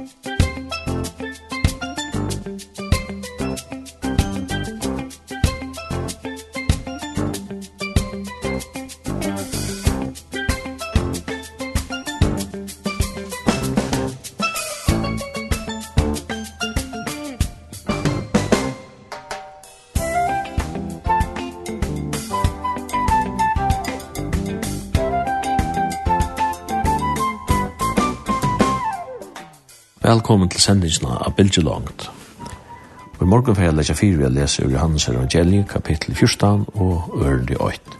Musik Velkommen til sendingen av Bilge Langt. Og i morgen får jeg lese fire vi har lese ur Johannes evangeliet, kapittel 14 og ørende 8.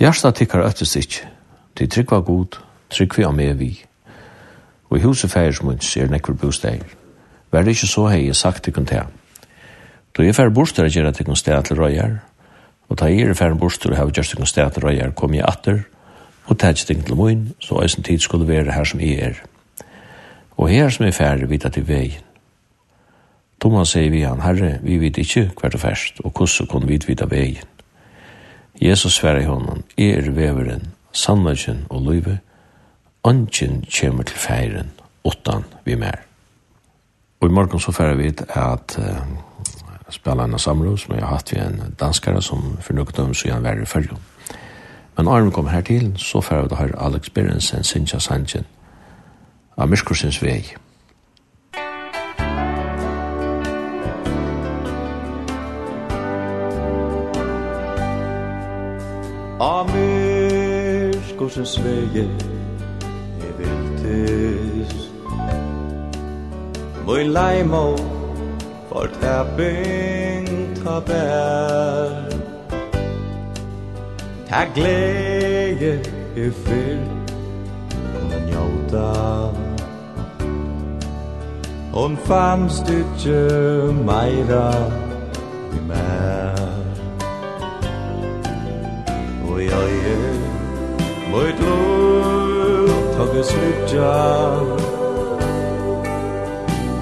Gjersta tikkar øttest ikkje, til trygg var god, trygg vi av med vi. Og i huset færes er nekkur bosteg. Vær det ikkje så hei jeg sagt tikkun til. Da jeg færre bostar er gjerra tikkun sted til røyar, og ta jeg er færre bostar og hei gjerra tikkun sted til røyar, kom jeg atter, og tætje tikkun til munn, så eisen tid skulle være her som jeg er og her som er færre vita til vegin. Thomas sier vi han, Herre, vi vet ikkje hver du færst, og hvordan kunne vi vita vegin. Jesus sverre i hånden, er veveren, sannleggen og løyve, ønsken kommer til feiren, åttan vi mer. Og i morgen så færre vi at uh, spela en samråd som jeg har hatt vi en danskare som for noen døm så gjerne være i følgen. Men Arne kom her til, så færre vi da har Alex Berensen, Sintja Sanchez, av Myrskursens vei. Av Myrskursens vei jeg viltis Moi leimo for tapping ta bær. Ta gleie i fyr Kom njóta. Hon fanns du ikke meira i mer Og jeg er mot luft og slutja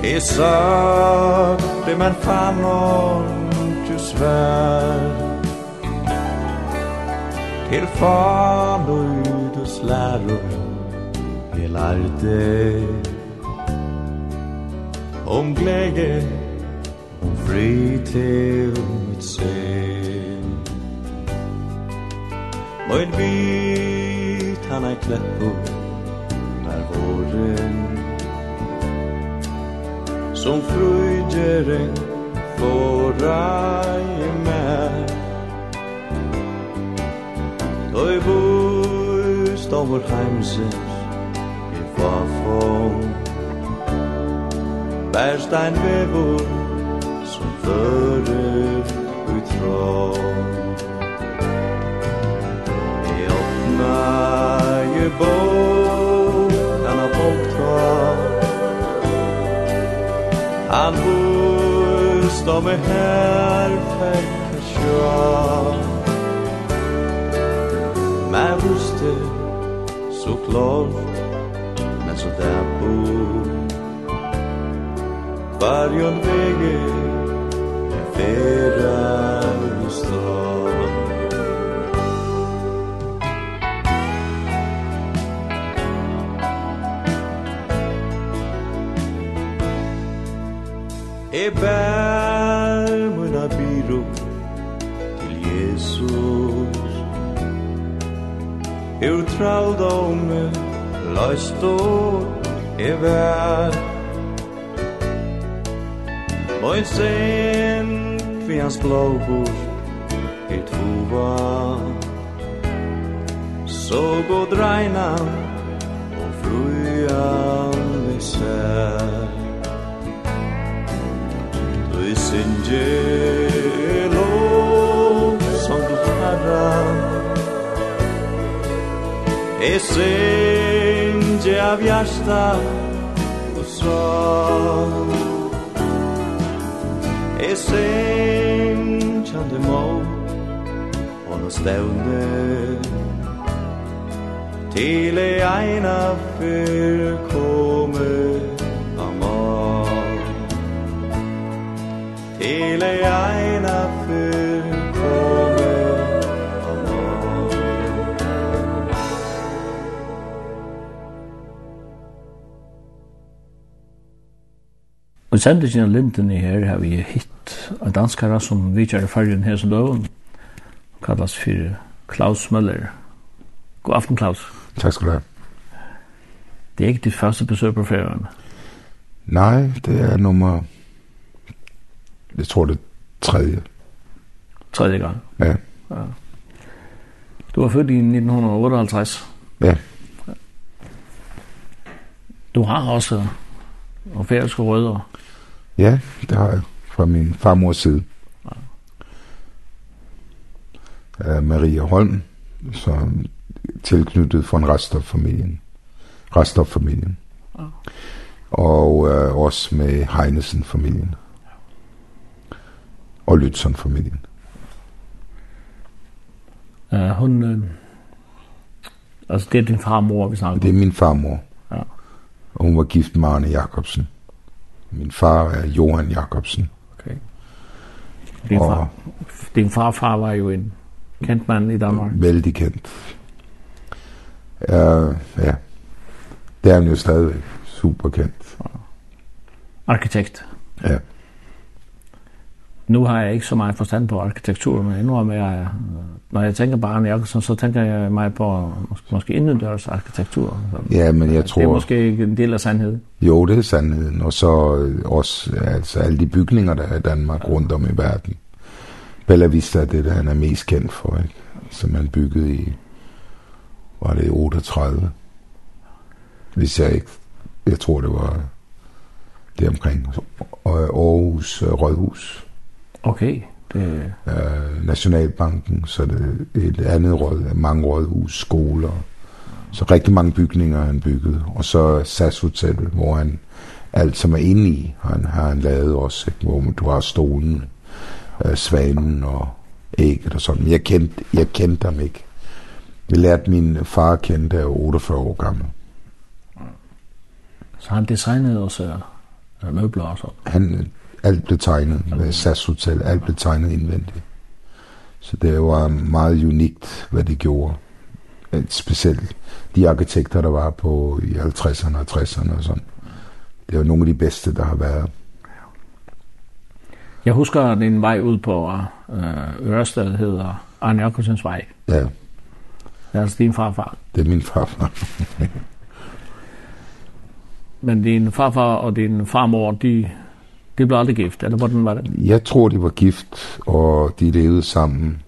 Jeg sakte, men fann hon Tju svær. Til fan og ut og slær Jeg lærte om glädje och fri till mitt sen Moin vit han är kläppor Nær våren som fröjderen fåra i mer Toi bust av vår heimsinn Bærst ein vevor som fører ut fra Jeg åpna je bor Han har Han bust om er her Fekk sjå Men buste så klart varjon vege feran stå E bær muna biro til Jesus Ur traldome, last e bær Og en sen kvi hans blåbor i tova Så gå dreina og fruja vi sær. Du i synger lov som du herran. E synger av hjärsta og sorg syngjande mål Og nå stævne Til ei eina fyr komme av mål Til ei eina fyr komme av mål Og sendingen av lintene her har vi hitt en danskare som vidtjer i fargen her som døven, kallas for Klaus Møller. God aften, Klaus. Takk skal du ha. Det er ikke ditt første besøg på ferien? Nej, det er nummer... Jeg tror det er tredje. Tredje gang? Ja. ja. Du var født i 1958. Ja. Du har også og færøske rødder. Ja, det har jeg fra min farmors side. Ja. Uh, Maria Holm, som tilknyttet for en Rastoff-familien. Rastoff-familien. Ja. Og uh, også med Heinesen-familien. Og Lützen-familien. Uh, hun, Uh, altså det er din farmor, vi snakker. Det er min farmor. Ja. Og hun var gift med Arne Jacobsen. Min far er Johan Jacobsen. Din, oh. far, din farfar var jo en kendt mand i Danmark. Veldig kendt. Uh, ja, det er han jo stadigvæk super kendt. Arkitekt. Ja nu har jeg ikke så meget forstand på arkitektur, men endnu med, jeg, når jeg tænker på Arne Jørgensen, så tænker jeg mig på måske, måske indendørs arkitektur. Ja, men jeg tror... Det er måske ikke en del af sandheden. Jo, det er sandheden, og så også altså, alle de bygninger, der er i Danmark rundt om i verden. Bella Vista er det, der han er mest kendt for, ikke? som han byggede i, var det i 38? Hvis jeg ikke, jeg tror det var det omkring Aarhus Rådhus. Okay. Det... Øh, Nationalbanken, så det et andet råd, mange rådhus, skoler. Så rigtig mange bygninger han byggede. Og så SAS Hotel, hvor han alt som er inde i, han har han lavet også, ikke? hvor du har stolen, øh, svanen og ægget og sådan. Men jeg kendte, jeg kendte ham ikke. Vi lærte min far at kende, da jeg var 48 år gammel. Så han designede også møbler og sådan? Han alt blev tegnet, hvad SAS Hotel, alt blev tegnet indvendigt. Så det var meget unikt, hvad det gjorde. Specielt de arkitekter, der var på i 50'erne og 60'erne og sådan. Det var nogle af de bedste, der har været. Jeg husker din vej ud på øh, Ørested, hedder Arne Jørgensens vej. Ja. Det er altså din farfar. Det er min farfar. Men din farfar og din farmor, de De blev aldrig gift, eller hvordan var det? Jeg tror, de var gift, og de levede sammen.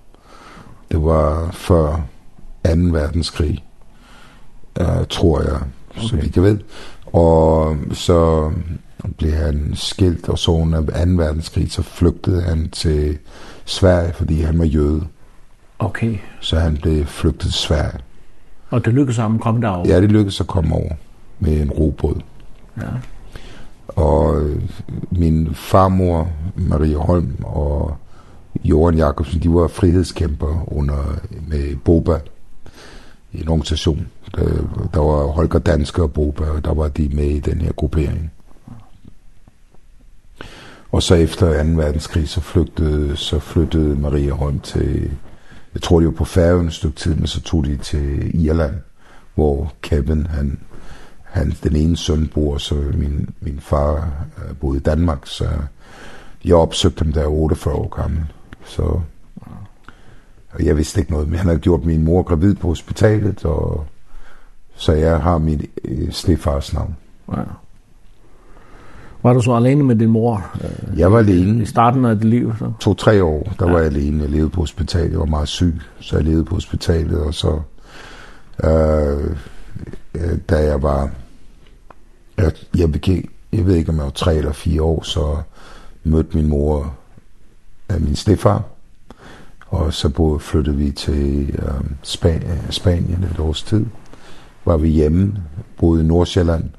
Det var før 2. verdenskrig, uh, tror jeg, okay. så vidt jeg ved. Og så blev han skilt, og så under 2. verdenskrig, så flygtede han til Sverige, fordi han var jøde. Okay. Så han blev flygtet til Sverige. Og det lykkedes ham at komme derover? Ja, det lykkedes at komme over med en robåd. Ja og min farmor, Marie Holm, og Jørgen Jacobsen, de var frihedskæmper under, med Boba, i en organisation. Der, der var Holger Danske og Boba, og der var de med i den her gruppering. Og så efter 2. verdenskrig, så flyttede, så flyttede Maria Holm til, jeg tror det var på Færøen et stykke tid, men så tog de til Irland, hvor Kevin, han han, den ene søn bor, så min, min far øh, boede i Danmark, så jeg opsøgte ham, da jeg var 48 år gammel. Så, og jeg vidste ikke noget, men han havde gjort min mor gravid på hospitalet, og så jeg har min øh, stefars navn. Ja. Var du så alene med din mor? Øh, jeg var alene. I starten af dit liv? Så? To-tre år, der ja. var jeg alene. Jeg levede på hospitalet. Jeg var meget syg, så jeg levede på hospitalet. Og så øh, da jeg var, jeg, jeg, begik, jeg ved ikke om jeg var tre eller fire år, så mødte min mor af min stefar, og så boede, flyttede vi til øh, Span Spanien et års tid. Var vi hjemme, boede i Nordsjælland,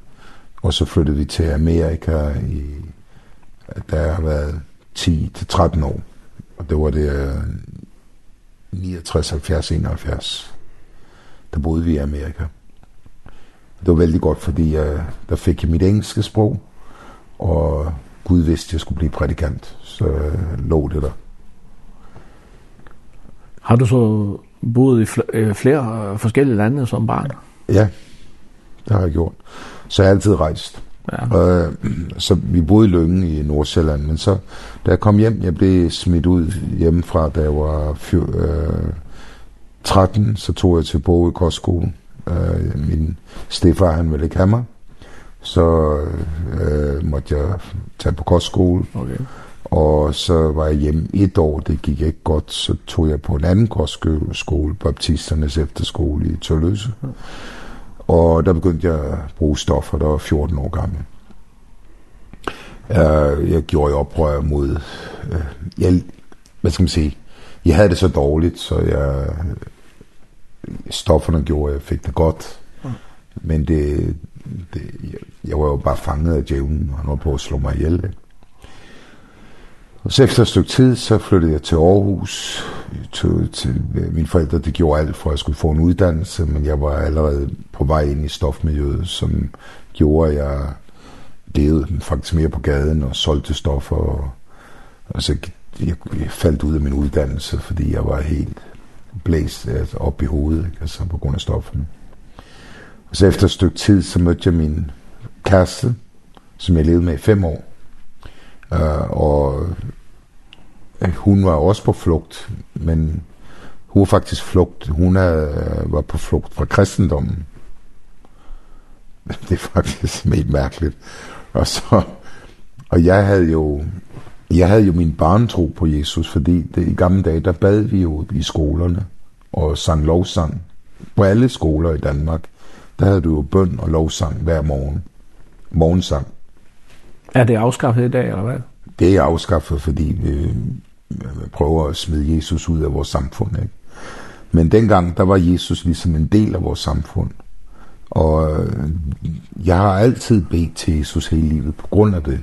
og så flyttede vi til Amerika, i, der har været 10-13 år. Og det var det øh, 69, 70, 71. Der boede vi i Amerika. Det var vældig godt, fordi øh, der fik jeg mit engelske sprog, og Gud vidste, jeg skulle blive prædikant, så øh, lå det der. Har du så boet i fl flere forskellige lande som barn? Ja, det har jeg gjort. Så jeg har altid rejst. Ja. Øh, så vi boede i Lønge i Nordsjælland, men så da jeg kom hjem, jeg blev smidt ud hjemmefra, da jeg var fyr, øh, 13, så tog jeg til Bogø Kostskole Øh, min stefar, han ville ikke have mig. Så øh, måtte jeg tage på kostskole. Okay. Og så var jeg hjemme et år, det gik ikke godt, så tog jeg på en anden kostskole, Baptisternes efterskole i Tølløse. Og der begyndte jeg at bruge stoffer, der var 14 år gammel. Uh, jeg gjorde oprør mod... Uh, jeg, hvad skal man sige? Jeg havde det så dårligt, så jeg stofferne gjorde, jeg fik det godt. Mm. Men det, det, jeg, jeg var jo bare fanget af djævnen, og han var på at slå mig ihjel. Ikke? Og så efter et stykke tid, så flyttede jeg til Aarhus. Til, til, mine forældre, det gjorde alt for, at jeg skulle få en uddannelse, men jeg var allerede på vej ind i stofmiljøet, som gjorde, at jeg levede faktisk mere på gaden og solgte stoffer. Og, og så jeg, jeg faldt ud af min uddannelse, fordi jeg var helt blæst altså, op i hovedet, ikke? altså på grund af stofferne. Og så efter et stykke tid, så mødte jeg min kæreste, som jeg levede med i fem år. Uh, og hun var også på flugt, men hun var faktisk flugt. Hun er, var på flugt fra kristendommen. Det er faktisk helt mærkeligt. Og så og jeg havde jo Jeg havde jo min barntro på Jesus, fordi det, i gamle dage, der bad vi jo i skolerne og sang lovsang. På alle skoler i Danmark, der havde du jo bøn og lovsang hver morgen. Morgensang. Er det afskaffet i dag, eller hvad? Det er afskaffet, fordi vi, prøver at smide Jesus ud af vores samfund, ikke? Men dengang, der var Jesus ligesom en del af vores samfund. Og jeg har altid bedt til Jesus hele livet på grund af det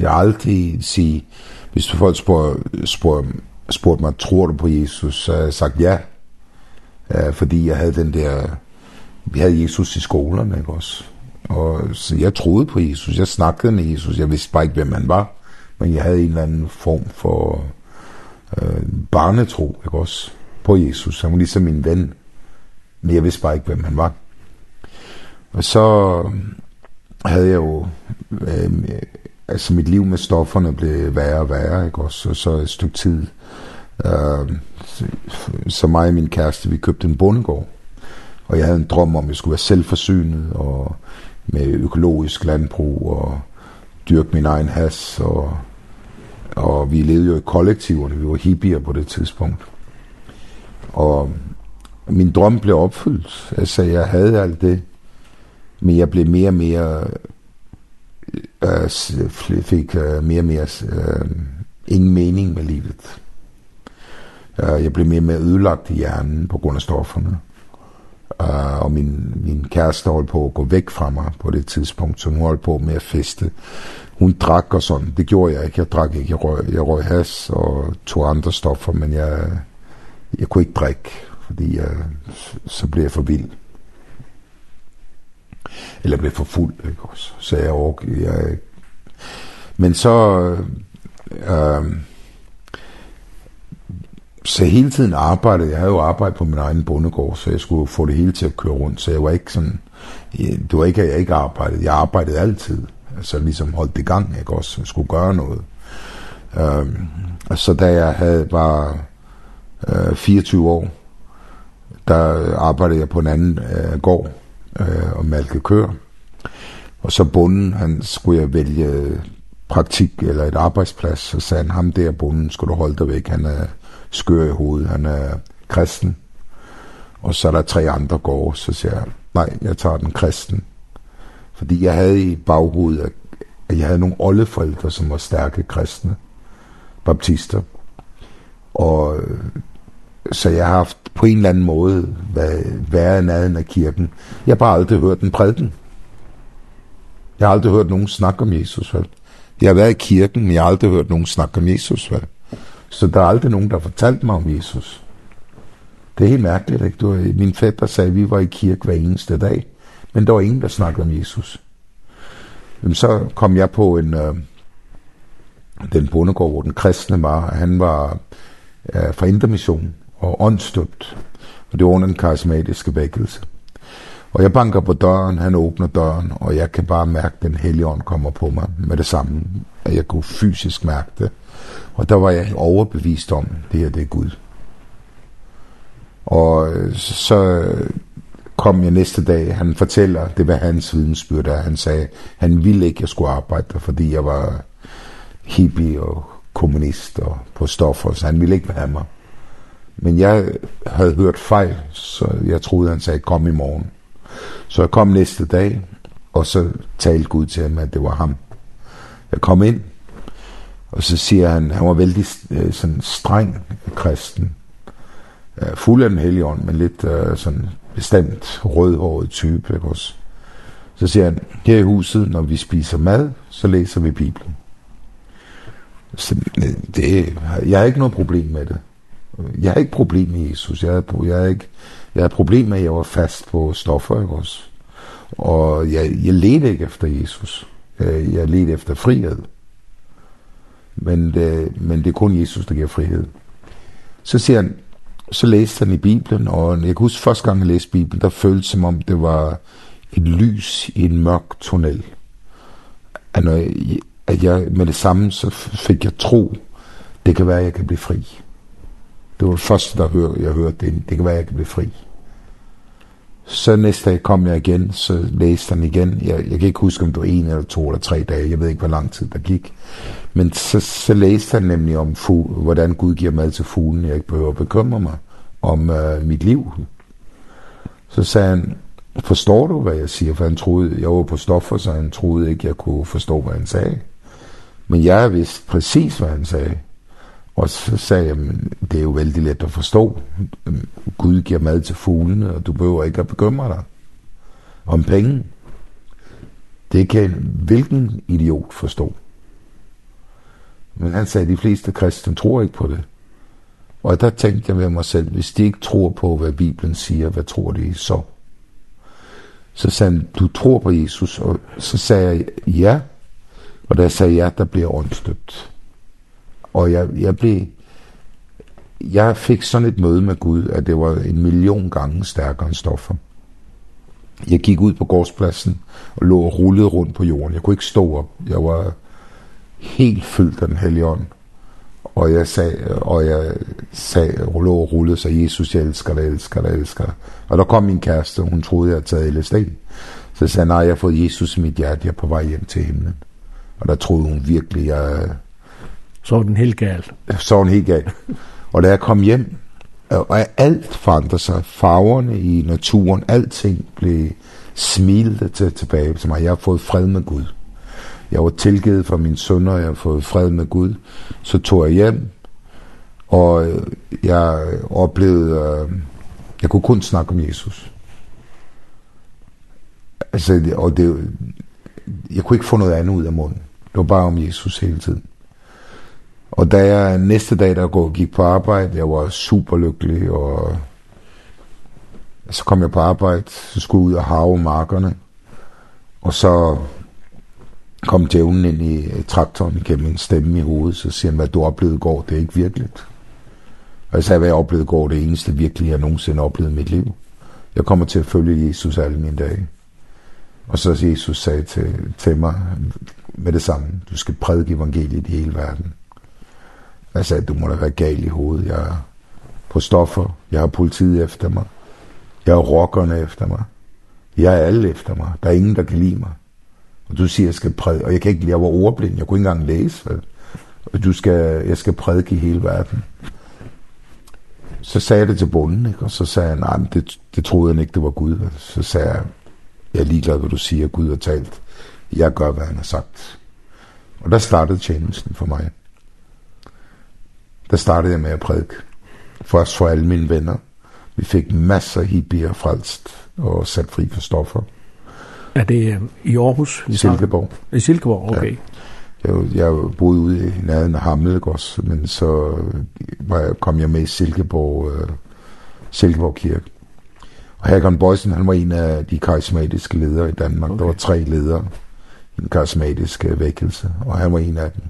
vil aldrig sige, hvis du folk spurgte spurg, spurg mig, tror du på Jesus, så har jeg sagt ja. ja. Fordi jeg havde den der, vi havde Jesus i skolerne, ikke også? Og så jeg troede på Jesus, jeg snakkede med Jesus, jeg vidste bare ikke, hvem han var. Men jeg havde en eller anden form for øh, barnetro, ikke også? På Jesus, han var ligesom min ven. Men jeg vidste bare ikke, hvem han var. Og så havde jeg jo øh, altså mit liv med stofferne blev værre og værre, ikke? Og så, så et stykke tid, øh, så, så mig og min kæreste, vi købte en bondegård, og jeg havde en drøm om, at jeg skulle være selvforsynet, og med økologisk landbrug, og dyrke min egen has, og, og vi levede jo i kollektiverne, vi var hippier på det tidspunkt. Og min drøm blev opfyldt, altså jeg havde alt det, men jeg blev mere og mere øh, fik uh, mere og mere uh, ingen mening med livet. Uh, Jeg blev mere og mere ødelagt i hjernen på grund af stofferne. Uh, og min, min kæreste holdt på at gå væk fra mig på det tidspunkt, så hun holdt på med at feste. Hun drak og sådan. Det gjorde jeg ikke. Jeg drak ikke. Jeg røg, jeg røg has og tog andre stoffer, men jeg, jeg kunne ikke drikke, fordi jeg, så blev jeg for vild eller blev forfulgt, ikke også? Så jeg og jeg... Men så... Øh, så hele tiden arbejdede, jeg havde jo arbejdet på min egen bondegård, så jeg skulle få det hele til at køre rundt, så jeg var ikke sådan, det var ikke, at jeg ikke arbejdede, jeg arbejdede altid, Så ligesom holdt det gang, ikke også, jeg skulle gøre noget. Ehm og så da jeg havde, var øh, 24 år, der arbejdede jeg på en anden øh, gård, øh, og malke køer. Og så bunden, han skulle jeg vælge praktik eller et arbejdsplads, så sagde han, ham der bunden skulle du holde dig væk, han er skør i hovedet, han er kristen. Og så er der tre andre gårde, så siger jeg, nej, jeg tager den kristen. Fordi jeg havde i baghovedet, at jeg havde nogle oldeforældre, som var stærke kristne, baptister. Og så jeg har haft på en eller anden måde været, været i af kirken. Jeg har bare aldrig hørt den prædiken. Jeg har aldrig hørt nogen snakke om Jesus, vel? Jeg har været i kirken, men jeg har aldrig hørt nogen snakke om Jesus, vel? Så der er aldrig nogen, der har fortalt mig om Jesus. Det er helt mærkeligt, ikke? Du, min fætter sagde, at vi var i kirke hver eneste dag, men der var ingen, der snakkede om Jesus. Jamen, så kom jeg på en... Øh, den bondegård, hvor den kristne var, han var øh, fra Indermissionen og åndstøbt. Og det var en karismatisk vækkelse. Og jeg banker på døren, han åbner døren, og jeg kan bare mærke, at den hellige ånd kommer på mig med det samme. At jeg kunne fysisk mærke det. Og der var jeg overbevist om, det her det er Gud. Og så kom jeg næste dag, han fortæller, det var hans vidensbyrd, og han sagde, han ville ikke, jeg skulle arbejde der, fordi jeg var hippie og kommunist og på stoffer, så han ville ikke være mig. Men jeg havde hørt fejl, så jeg troede, han sagde, kom i morgen. Så jeg kom næste dag, og så talte Gud til ham, at det var ham. Jeg kom ind, og så siger han, han var vældig sådan streng kristen. Fuld af den hellige ånd, men lidt uh, sådan bestemt rødhåret type. Ikke også? Så siger han, her i huset, når vi spiser mad, så læser vi Bibelen. Så det, jeg har ikke noget problem med det. Jeg har ikke problem med Jesus. Jeg har, jeg har ikke, jeg har problem med, at jeg var fast på stoffer, ikke også? Og jeg, jeg ledte ikke efter Jesus. Jeg, jeg ledte efter frihed. Men det, men det er kun Jesus, der giver frihed. Så siger han, så læste han i Bibelen, og jeg kan huske, første gang jeg læste Bibelen, der føltes som om, det var et lys i en mørk tunnel. At, når jeg, at jeg med det samme, så fik jeg tro, det kan være, at jeg kan blive fri. Det var det første, der hør, jeg hørte, det, det kan være, jeg kan blive fri. Så næste dag kom jeg igen, så læste han igen. Jeg, jeg kan ikke huske, om det var en eller to eller tre dage. Jeg ved ikke, hvor lang tid der gik. Men så, så læste han nemlig om, fugl, hvordan Gud giver mad til fuglen. Jeg ikke behøver at bekymre mig om uh, mit liv. Så sagde han, forstår du, hvad jeg siger? For han troede, jeg var på stoffer, så han troede ikke, jeg kunne forstå, hvad han sagde. Men jeg vidste præcis, hvad han sagde. Og så sagde jeg, det er jo vældig let at forstå. Gud giver mad til fuglene, og du behøver ikke at bekymre dig om penge. Det kan hvilken idiot forstå. Men han sagde, de fleste kristne tror ikke på det. Og der tænkte jeg ved mig selv, hvis de ikke tror på, hvad Bibelen siger, hvad tror de så? Så sagde han, du tror på Jesus, og så sagde jeg ja. Og da jeg sagde ja, der bliver jeg åndstøbt. Og jeg, jeg blev... Jeg fik sådan et møde med Gud, at det var en million gange stærkere end stoffer. Jeg gik ud på gårdspladsen og lå og rullede rundt på jorden. Jeg kunne ikke stå op. Jeg var helt fyldt af den hellige ånd. Og jeg sagde, og jeg sagde, lå og rullede, så Jesus, jeg elsker dig, elsker dig, elsker dig. Og der kom min kæreste, hun troede, jeg havde taget LSD. Så jeg sagde, nej, jeg har fået Jesus i mit hjerte, jeg er på vej hjem til himlen. Og der troede hun virkelig, jeg Så var den helt gal. Så var den helt gal. og da jeg kom hjem, og alt forandrede sig. Farverne i naturen, alting blev smilet til, tilbage til mig. Jeg har fået fred med Gud. Jeg var tilgivet fra mine sønner, og jeg har fået fred med Gud. Så tog jeg hjem, og jeg oplevede, øh, jeg kunne kun snakke om Jesus. Altså, og det, jeg kunne ikke få noget andet ud af munden. Det var bare om Jesus hele tiden. Og da jeg næste dag, der går, gik på arbejde, jeg var super lykkelig, og så kom jeg på arbejde, så skulle jeg ud og have markerne, og så kom djævnen ind i traktoren gennem en stemme i hovedet, så siger han, hvad du oplevede går, det er ikke virkeligt. Og jeg sagde, hvad jeg oplevede går, det eneste virkelig, jeg nogensinde oplevede i mit liv. Jeg kommer til at følge Jesus alle mine dage. Og så Jesus sagde til, til mig med det samme, du skal prædike evangeliet i hele verden. Jeg sagde, du må da være gal i hovedet. Jeg er på stoffer. Jeg har politiet efter mig. Jeg har rockerne efter mig. Jeg er alle efter mig. Der er ingen, der kan lide mig. Og du siger, jeg skal prædike. Og jeg kan ikke, jeg var ordblind. Jeg kunne ikke engang læse. Vel? Og du skal, jeg skal prædike i hele verden. Så sagde jeg det til bunden, ikke? Og så sagde han, nej, men det, det troede han ikke, det var Gud. Vel? Så sagde jeg, jeg er ligeglad, hvad du siger. Gud har talt. Jeg gør, hvad han har sagt. Og der startede tjenesten for mig der startede jeg med at prædike. Først for alle mine venner. Vi fik masser af hippier frelst og sat fri for stoffer. Er det i Aarhus? I Silkeborg. I Silkeborg, okay. Ja. Jeg, jeg boede ude i nærheden af Hammelgårds, men så kom jeg med i Silkeborg, uh, Silkeborg Kirke. Og Hakon Bøjsen, han var en af de karismatiske ledere i Danmark. Okay. Der var tre ledere i den karismatiske vækkelse, og han var en af dem.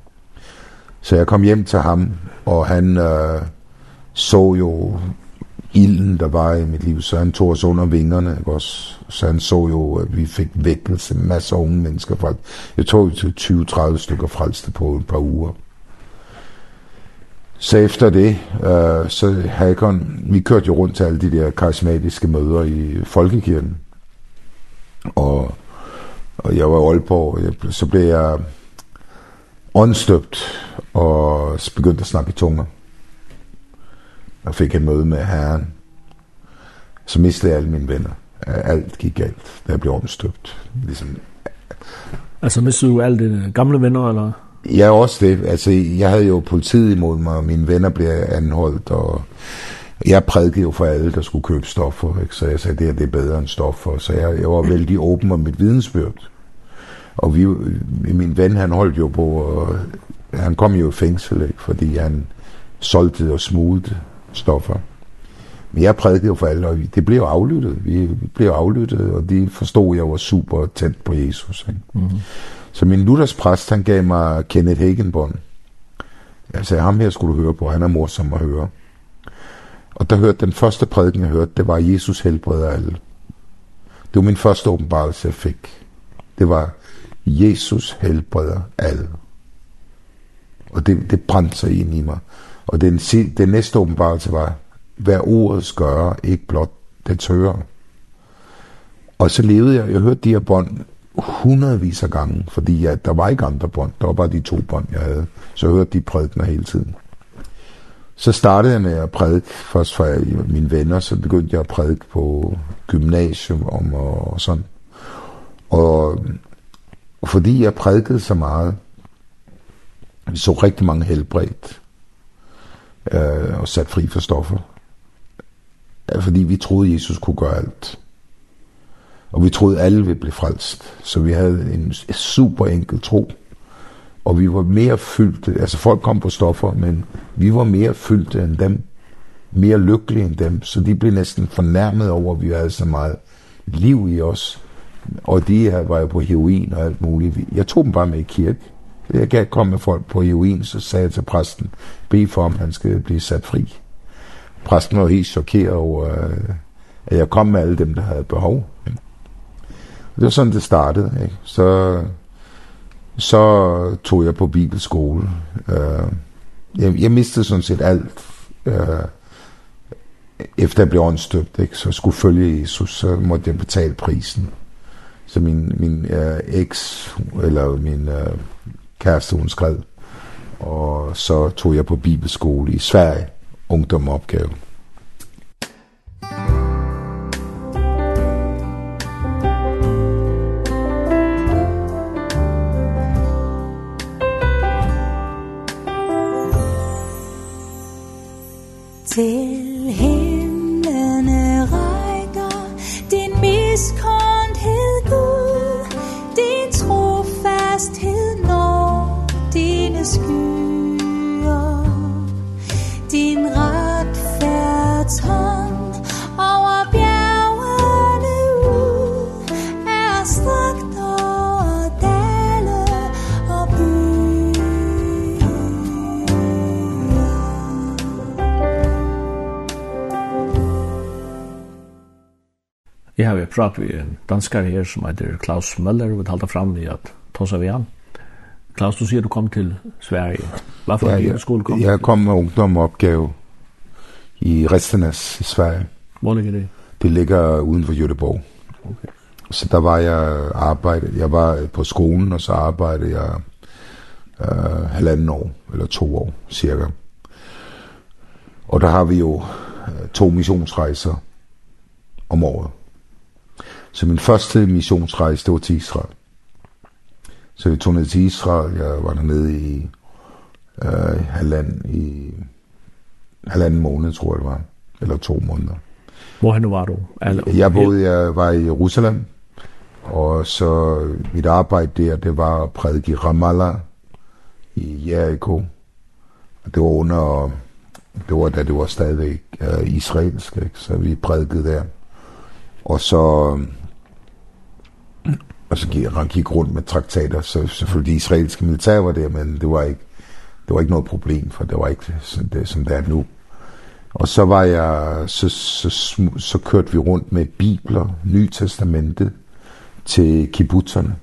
Så jeg kom hjem til ham, og han øh, så jo ilden, der var i mit liv, så han tog os under vingerne, ikke også? Så han så jo, at vi fik vækkelse, masser af unge mennesker. Fra, jeg tog jo til 20-30 stykker frelste på et par uger. Så efter det, øh, så Hakon, vi kørte jo rundt til alle de der karismatiske møder i Folkekirken. Og, og jeg var i Aalborg, jeg, så blev jeg åndstøbt, og begyndte at snakke i tunger. Jeg fik et møde med herren. Så mistede jeg alle mine venner. Alt gik galt, da jeg blev omstøbt. Ligesom... Altså mistede du alle dine gamle venner, eller? Ja, også det. Altså, jeg havde jo politiet imod mig, og mine venner blev anholdt, og jeg prædikede jo for alle, der skulle købe stoffer, ikke? så jeg sagde, det her det er bedre end stoffer, så jeg, jeg var vældig åben om mit vidensbyrd. Og vi, min ven, han holdt jo på og han kom jo i fængsel, ikke? fordi han solgte og smugte stoffer. Men jeg prædikede jo for alle, og det blev aflyttet. Vi blev aflyttet, og de forstod, at jeg var super tændt på Jesus. Ikke? Mm -hmm. Så min Luthers præst, han gav mig Kenneth Hagenbond. Jeg sagde, ham her skulle du høre på, han er morsom at høre. Og der hørte den første prædiken, jeg hørte, det var Jesus helbreder alle. Det var min første åbenbarelse, jeg fik. Det var Jesus helbreder alle. Og det, det brændte sig ind i mig. Og den, den næste åbenbarelse var, hvad ordet gør, ikke blot det tører. Og så levede jeg, jeg hørte de her bånd hundredvis af gange, fordi ja, der var ikke andre bånd, der var bare de to bånd, jeg havde. Så jeg hørte de prædikner hele tiden. Så startede jeg med at prædike først for mine venner, så begyndte jeg at prædike på gymnasium om og, og sådan. Og, og fordi jeg prædikede så meget, Vi så rigtig mange helbredt øh, og sat fri for stoffer. Fordi vi troede, Jesus kunne gøre alt. Og vi troede, alle ville blive frelst. Så vi havde en super enkel tro. Og vi var mere fyldte. Altså folk kom på stoffer, men vi var mere fyldte end dem. Mere lykkelige end dem. Så de blev næsten fornærmet over, at vi havde så meget liv i os. Og de her var jo på heroin og alt muligt. Jeg tog dem bare med i kirke Jeg gav komme folk på Joen, så sagde jeg til præsten, be for, om han skal blive sat fri. Præsten var helt chokeret over, at jeg kom med alle dem, der havde behov. Og det var sådan, det startede. Ikke? Så, så tog jeg på bibelskole. Øh, jeg, jeg mistede sådan set alt. Øh, efter jeg blev åndstøbt, ikke? så skulle følge Jesus, så måtte jeg betale prisen. Så min, min øh, eks, eller min øh, kæreste hun skrev. Og så tog jeg på bibelskole i Sverige, ungdomopgave. prat vi en danskare her som heter Klaus Møller, og vi talte fram i at tosa vi han Klaus, du sier du kom til Sverige. Hva for ja, skole kom? Jeg kom med ungdomopgave i Restenes i Sverige. Hvor ligger det? Det ligger uden for Göteborg. Okay. Så der var jeg arbejdet. Jeg var på skolen, og så arbejdede jeg øh, halvanden år, eller to år cirka. Og der har vi jo øh, to missionsrejser om året. Så min første missionsrejse, det var til Israel. Så vi tog ned til Israel. Jeg var dernede i øh, halvand, i halvanden måned, tror jeg det var. Eller to måneder. Hvor var du? Eller, jeg boede, jeg var i Jerusalem. Og så mit arbejde der, det var at prædike i Ramallah i Jericho. Og det var under, det var da det var stadigvæk øh, israelsk, ikke? så vi prædikede der. Og så altså, han gik rundt med traktater, så selvfølgelig de israelske militær var der, men det var ikke, det var ikke noget problem, for det var ikke som det, som det er nu. Og så var jeg, så, så, så, så kørte vi rundt med bibler, Nytestamentet, til kibbutzerne.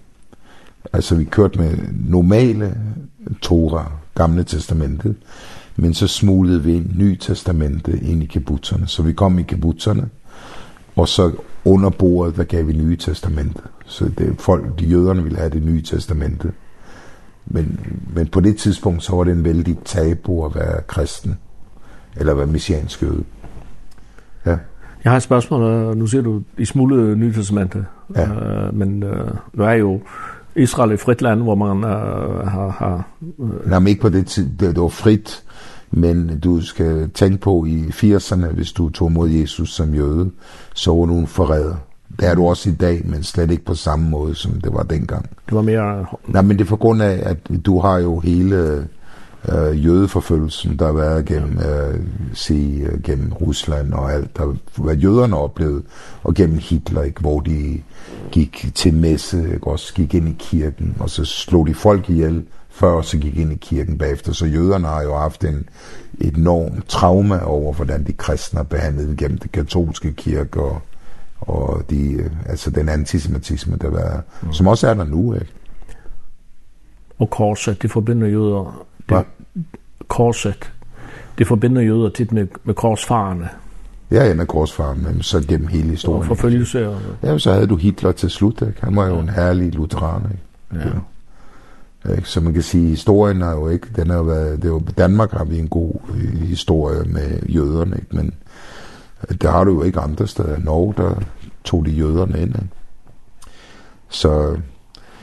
Altså vi kørte med normale Torah, Gamle Testamentet, men så smuglede vi Nye Testamentet ind i kibbutzerne. Så vi kom i kibbutzerne, og så under bordet, der gav vi nye testamentet. Så det, folk, de jøderne ville have det nye testamentet. Men, men på det tidspunkt, så var det en vældig tabu at være kristen, eller være messiansk jøde. Ja. Jeg har et spørgsmål, nu ser du, I smuglede nye testamentet. Ja. Uh, men uh, nu er jo Israel et frit land, hvor man uh, har... har uh... Nej, men ikke på det tidspunkt. Det var frit Men du skal tænke på i 80'erne, hvis du tog mod Jesus som jøde, så var du en forræder. Det er du også i dag, men slet ikke på samme måde, som det var dengang. Det var mere... Nej, men det er for grund af, at du har jo hele øh, jødeforfølgelsen, der har været gennem, øh, se, gennem Rusland og alt, der, hvad jøderne oplevede, og gennem Hitler, ikke, hvor de gik til messe, ikke, også gik ind i kirken, og så slog de folk ihjel, før så gik ind i kirken bagefter. Så jøderne har jo haft en enorm trauma over, hvordan de kristne har behandlet gennem den katolske kirke og, og de, altså den antisemitisme, der var, mm. som også er der nu. Ikke? Og korset, det forbinder jøder... Det, Hva? Korset, det forbinder jøder tit med, med korsfarerne. Ja, ja, med korsfarerne, så gennem hele historien. Og forfølgelse. Og... Ja, så havde du Hitler til slut, ikke? Han var jo en herlig lutheran, ikke? Ja. ja. Ikke? Så man kan sige, historien er jo ikke, den har været, det er jo, Danmark har vi en god historie med jøderne, ikke? men det har du jo ikke andre steder. Norge, der tog de jøderne ind. Ikke? Så...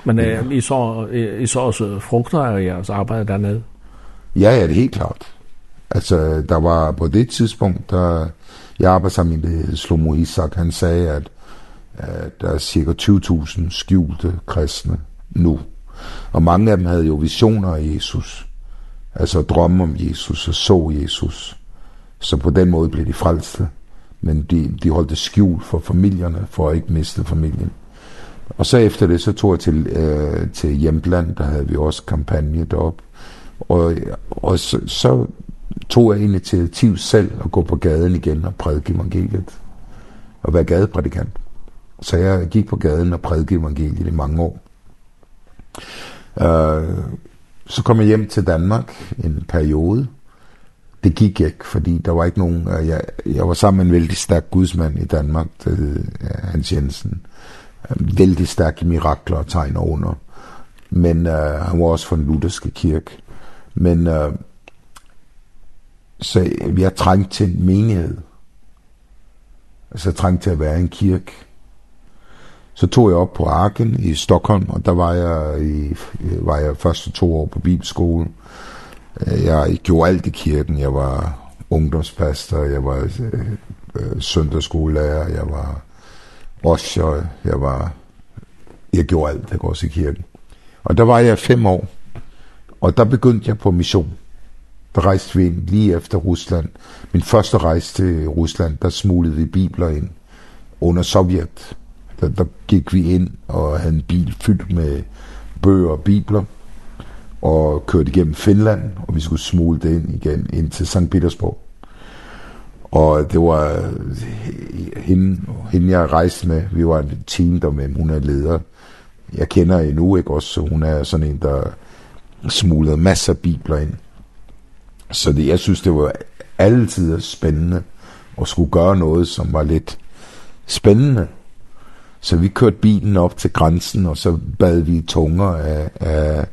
Men øh, ja. I, så, I så også frugter af jeres arbejde dernede? Ja, ja, det er helt klart. Altså, der var på det tidspunkt, der, jeg arbejdede sammen med Slomo Isak, han sagde, at, at der er cirka 20.000 skjulte kristne nu Og mange af dem havde jo visioner af Jesus, altså drømme om Jesus og så Jesus. Så på den måde blev de frelste, men de, de holdt det skjult for familierne, for at ikke miste familien. Og så efter det, så tog jeg til, øh, til hjemland, der havde vi også kampagne deroppe. Og, og så, så tog jeg initiativ selv at gå på gaden igen og prædike evangeliet. Og være gadeprædikant. Så jeg gik på gaden og prædike evangeliet i mange år. Øh, så kom jeg hjem til Danmark en periode. Det gik ikke, fordi der var ikke nogen... Øh, jeg, jeg var sammen med en vældig stærk gudsmand i Danmark, der hed Hans Jensen. Vældig stærk i mirakler og tegn og under. Men øh, han var også fra den lutherske kirke. Men øh, så vi har trængt til en menighed. Altså trængt til at være en kirke Så tog jeg op på Arken i Stockholm, og der var jeg, i, var jeg første to år på bibelskolen. Jeg gjorde alt i kirken. Jeg var ungdomspastor, jeg var øh, søndagsskolelærer, jeg var osher, jeg var... Jeg gjorde alt, der går også i kirken. Og der var jeg fem år, og der begyndte jeg på mission. Der rejste vi ind lige efter Rusland. Min første rejse til Rusland, der smuglede vi bibler ind under Sovjet der, der gik vi ind og havde en bil fyldt med bøger og bibler og kørte igennem Finland, og vi skulle smule det ind igen ind til St. Petersborg. Og det var hende, hende jeg rejste med. Vi var en team der med, hun er leder. Jeg kender endnu ikke også, så hun er sådan en, der smuglede masser af bibler ind. Så det, jeg synes, det var altid spændende at skulle gøre noget, som var lidt spændende Så vi kørte bilen op til grænsen, og så bad vi tunger af, af,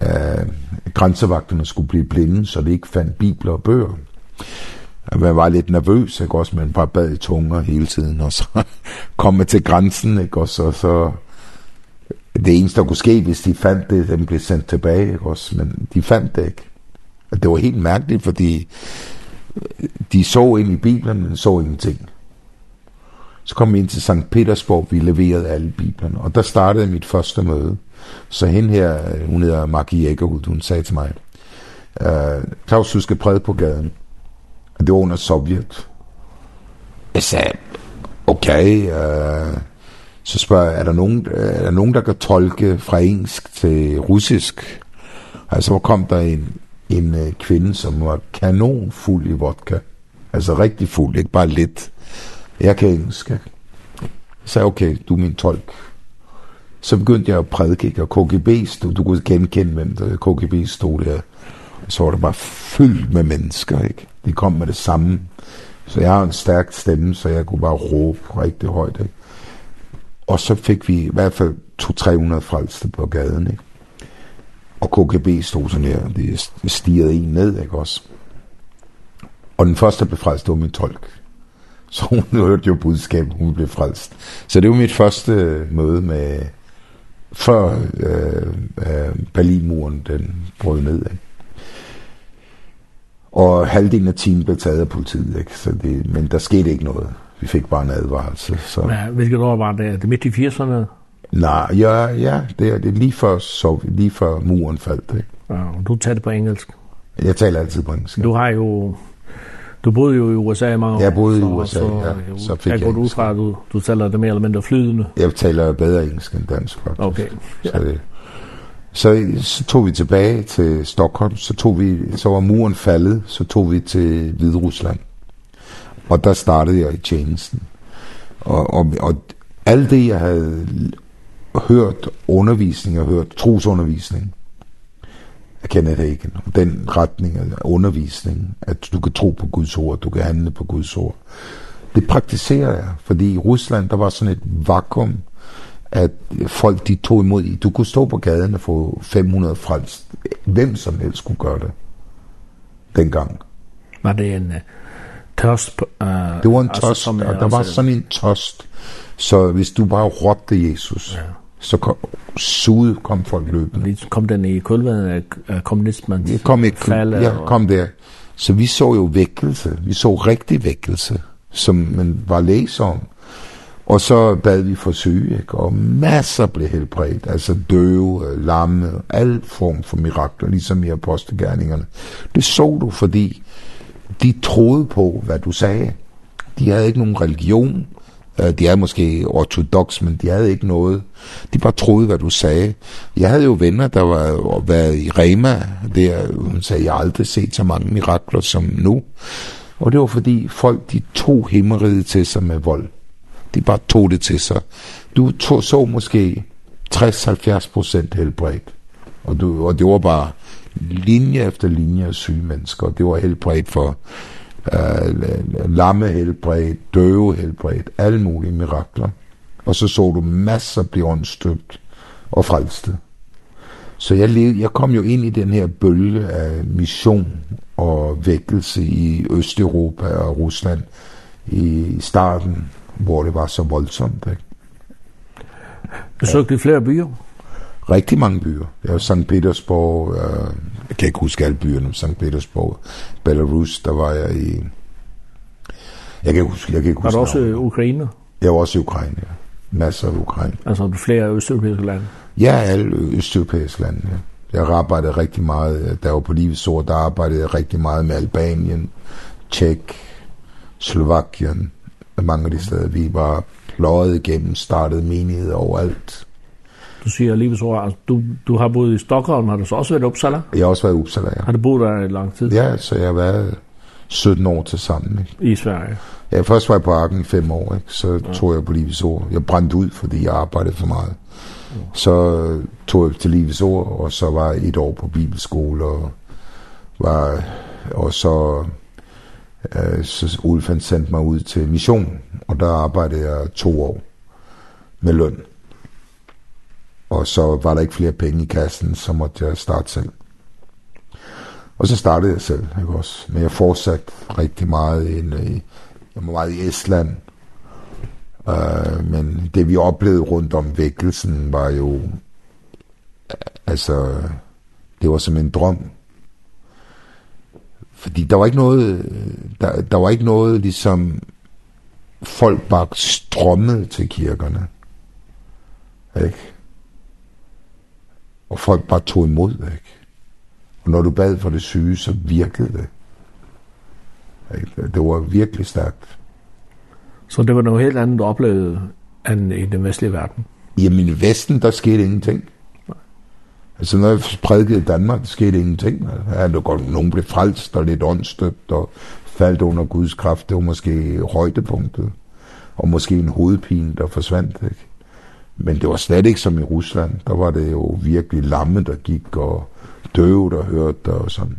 af grænsevagterne skulle blive blinde, så vi ikke fandt bibler og bøger. Man var lidt nervøs, ikke også? Man bare bad i tunger hele tiden, og så kom man til grænsen, ikke også? Og så det eneste, der kunne ske, hvis de fandt det, den blev sendt tilbage, ikke også? Men de fandt det ikke. Og det var helt mærkeligt, fordi de så ind i Bibelen, men så ingenting. Så kom vi ind til St. Petersborg, vi leverede alle biblerne, og der startede mit første møde. Så hende her, hun hedder Margie Egerhud, hun sagde til mig, uh, Claus, du skal præde på gaden. Og det var under Sovjet. Jeg sagde, okay, uh, så spørger jeg, er der, nogen, er der nogen, der kan tolke fra engelsk til russisk? Altså, hvor kom der en, en kvinde, som var kanonfuld i vodka. Altså rigtig fuld, ikke bare lidt. Jeg kan engelsk. Jeg sagde, okay, du er min tolk. Så begyndte jeg at prædike, ikke? og KGB stod, du kunne genkende, hvem der KGB stod der. Så var det bare fyldt med mennesker, ikke? De kom med det samme. Så jeg har en stærk stemme, så jeg kunne bare råbe rigtig højt, ikke? Og så fik vi i hvert fald 200-300 frelste på gaden, ikke? Og KGB stod sådan her, det stirrede en ned, ikke også? Og den første befrelste var min tolk, Så hun hørte jo budskabet, hun blev frelst. Så det var mit første møde med, før øh, øh, Berlinmuren den brød ned. Ikke? Og halvdelen af timen blev taget af politiet, ikke? Så det, men der skete ikke noget. Vi fik bare en advarsel. Så. Ja, hvilket år var det? Det midt i 80'erne? Nej, ja, ja, det er det lige før, så, lige før muren faldt. Ikke? Ja, og du talte på engelsk? Jeg taler altid på engelsk. Du har jo Du boede jo i USA i mange år. Jeg boede i USA, så, ja. Så fik jeg, jeg går ud fra, at du, du taler det mere eller mindre flydende. Jeg taler bedre engelsk end dansk, faktisk. Okay. Ja. Så, det, så, så tog vi tilbage til Stockholm, så, tog vi, så var muren faldet, så tog vi til Hvide Rusland. Og der startede jeg i tjenesten. Og, og, og alt det, jeg havde hørt undervisning og hørt trosundervisning, jeg kender det ikke, den retning af undervisning, at du kan tro på Guds ord, du kan handle på Guds ord. Det praktiserer jeg, fordi i Rusland, der var sådan et vakuum, at folk de tog imod i. Du kunne stå på gaden og få 500 frelst. Hvem som helst kunne gøre det. Dengang. Var det en uh, tørst? Uh, det var en tørst, og der var sådan en tørst. Så hvis du bare råbte Jesus, ja så kom, sud kom folk løbende. Vi kom den i kulven af kommunismens vi kom i, fald. Ja, kom der. Så vi så jo vækkelse. Vi så rigtig vækkelse, som man var læser om. Og så bad vi for syge, ikke? og masser blev helbredt, altså døve, lamme, al form for mirakler, ligesom i apostelgerningerne. Det så du, fordi de troede på, hvad du sagde. De havde ikke nogen religion, Øh, de er måske ortodox, men de havde ikke noget. De bare troede, hvad du sagde. Jeg havde jo venner, der var været i Rema, der hun sagde, jeg har aldrig set så mange mirakler som nu. Og det var fordi folk, de tog himmeriget til sig med vold. De bare tog det til sig. Du tog, så måske 60-70 procent helbredt. Og, du, og det var bare linje efter linje af syge mennesker. Det var helbredt for øh, lamme helbredt, døve helbredt, alle mulige mirakler. Og så så du masser blive åndstøbt og frelste. Så jeg, levede, jeg kom jo ind i den her bølge af mission og vækkelse i Østeuropa og Rusland i starten, hvor det var så voldsomt. Ikke? Besøgte du flere byer? Rigtig mange byer. Ja, St. Petersborg, øh, Jeg kan ikke huske alle byerne om St. Petersborg. Belarus, der var jeg i... Jeg kan ikke huske... Jeg kan ikke huske var du også i Ukraine? Jeg var også i Ukraine, ja. Masser af Ukraine. Altså du flere østeuropæiske lande? Ja, alle østeuropæiske lande, ja. Jeg arbejdede rigtig meget, der var på livets sort, der arbejdede jeg rigtig meget med Albanien, Tjek, Slovakien, mange af de steder. Vi var løjet igennem, startede menighed overalt. Du siger livsår, altså du, du har boet i Stockholm, har du så også været i Uppsala? Jeg har også været i Uppsala, ja. Har du boet der i lang tid? Ja, så jeg har været 17 år til sammen. Ikke? I Sverige? Ja, først var jeg på Arken i fem år, ikke? så ja. tog jeg på livets ord. Jeg brændte ud, fordi jeg arbejdede for meget. Ja. Så tog jeg til livets ord, og så var jeg et år på bibelskole, og, var, og så, øh, så Ulf han sendte mig ud til mission, og der arbejdede jeg to år med løn og så var der ikke flere penge i kassen, så måtte jeg starte selv. Og så startede jeg selv, ikke også? Men jeg fortsatte rigtig meget ind i, jeg var meget i Estland. Uh, men det vi oplevede rundt om vækkelsen var jo, altså, det var som en drøm. Fordi der var ikke noget, der, der var ikke noget ligesom, folk bare strømmede til kirkerne. Ikke? Og folk bare tog imod, det, ikke? Og når du bad for det syge, så virkede det. Det var virkelig stærkt. Så det var noget helt andet, du oplevede, end i den vestlige verden? Jamen i Vesten, der skete ingenting. Altså når jeg prædikede i Danmark, der skete ingenting. Ja, det godt, nogen blev frelst og lidt åndstøbt og faldt under Guds kraft. Det var måske højdepunktet. Og måske en hovedpine, der forsvandt, ikke? Men det var slet ikke som i Rusland. Der var det jo virkelig lamme, der gik, og døve, der hørte, og sådan.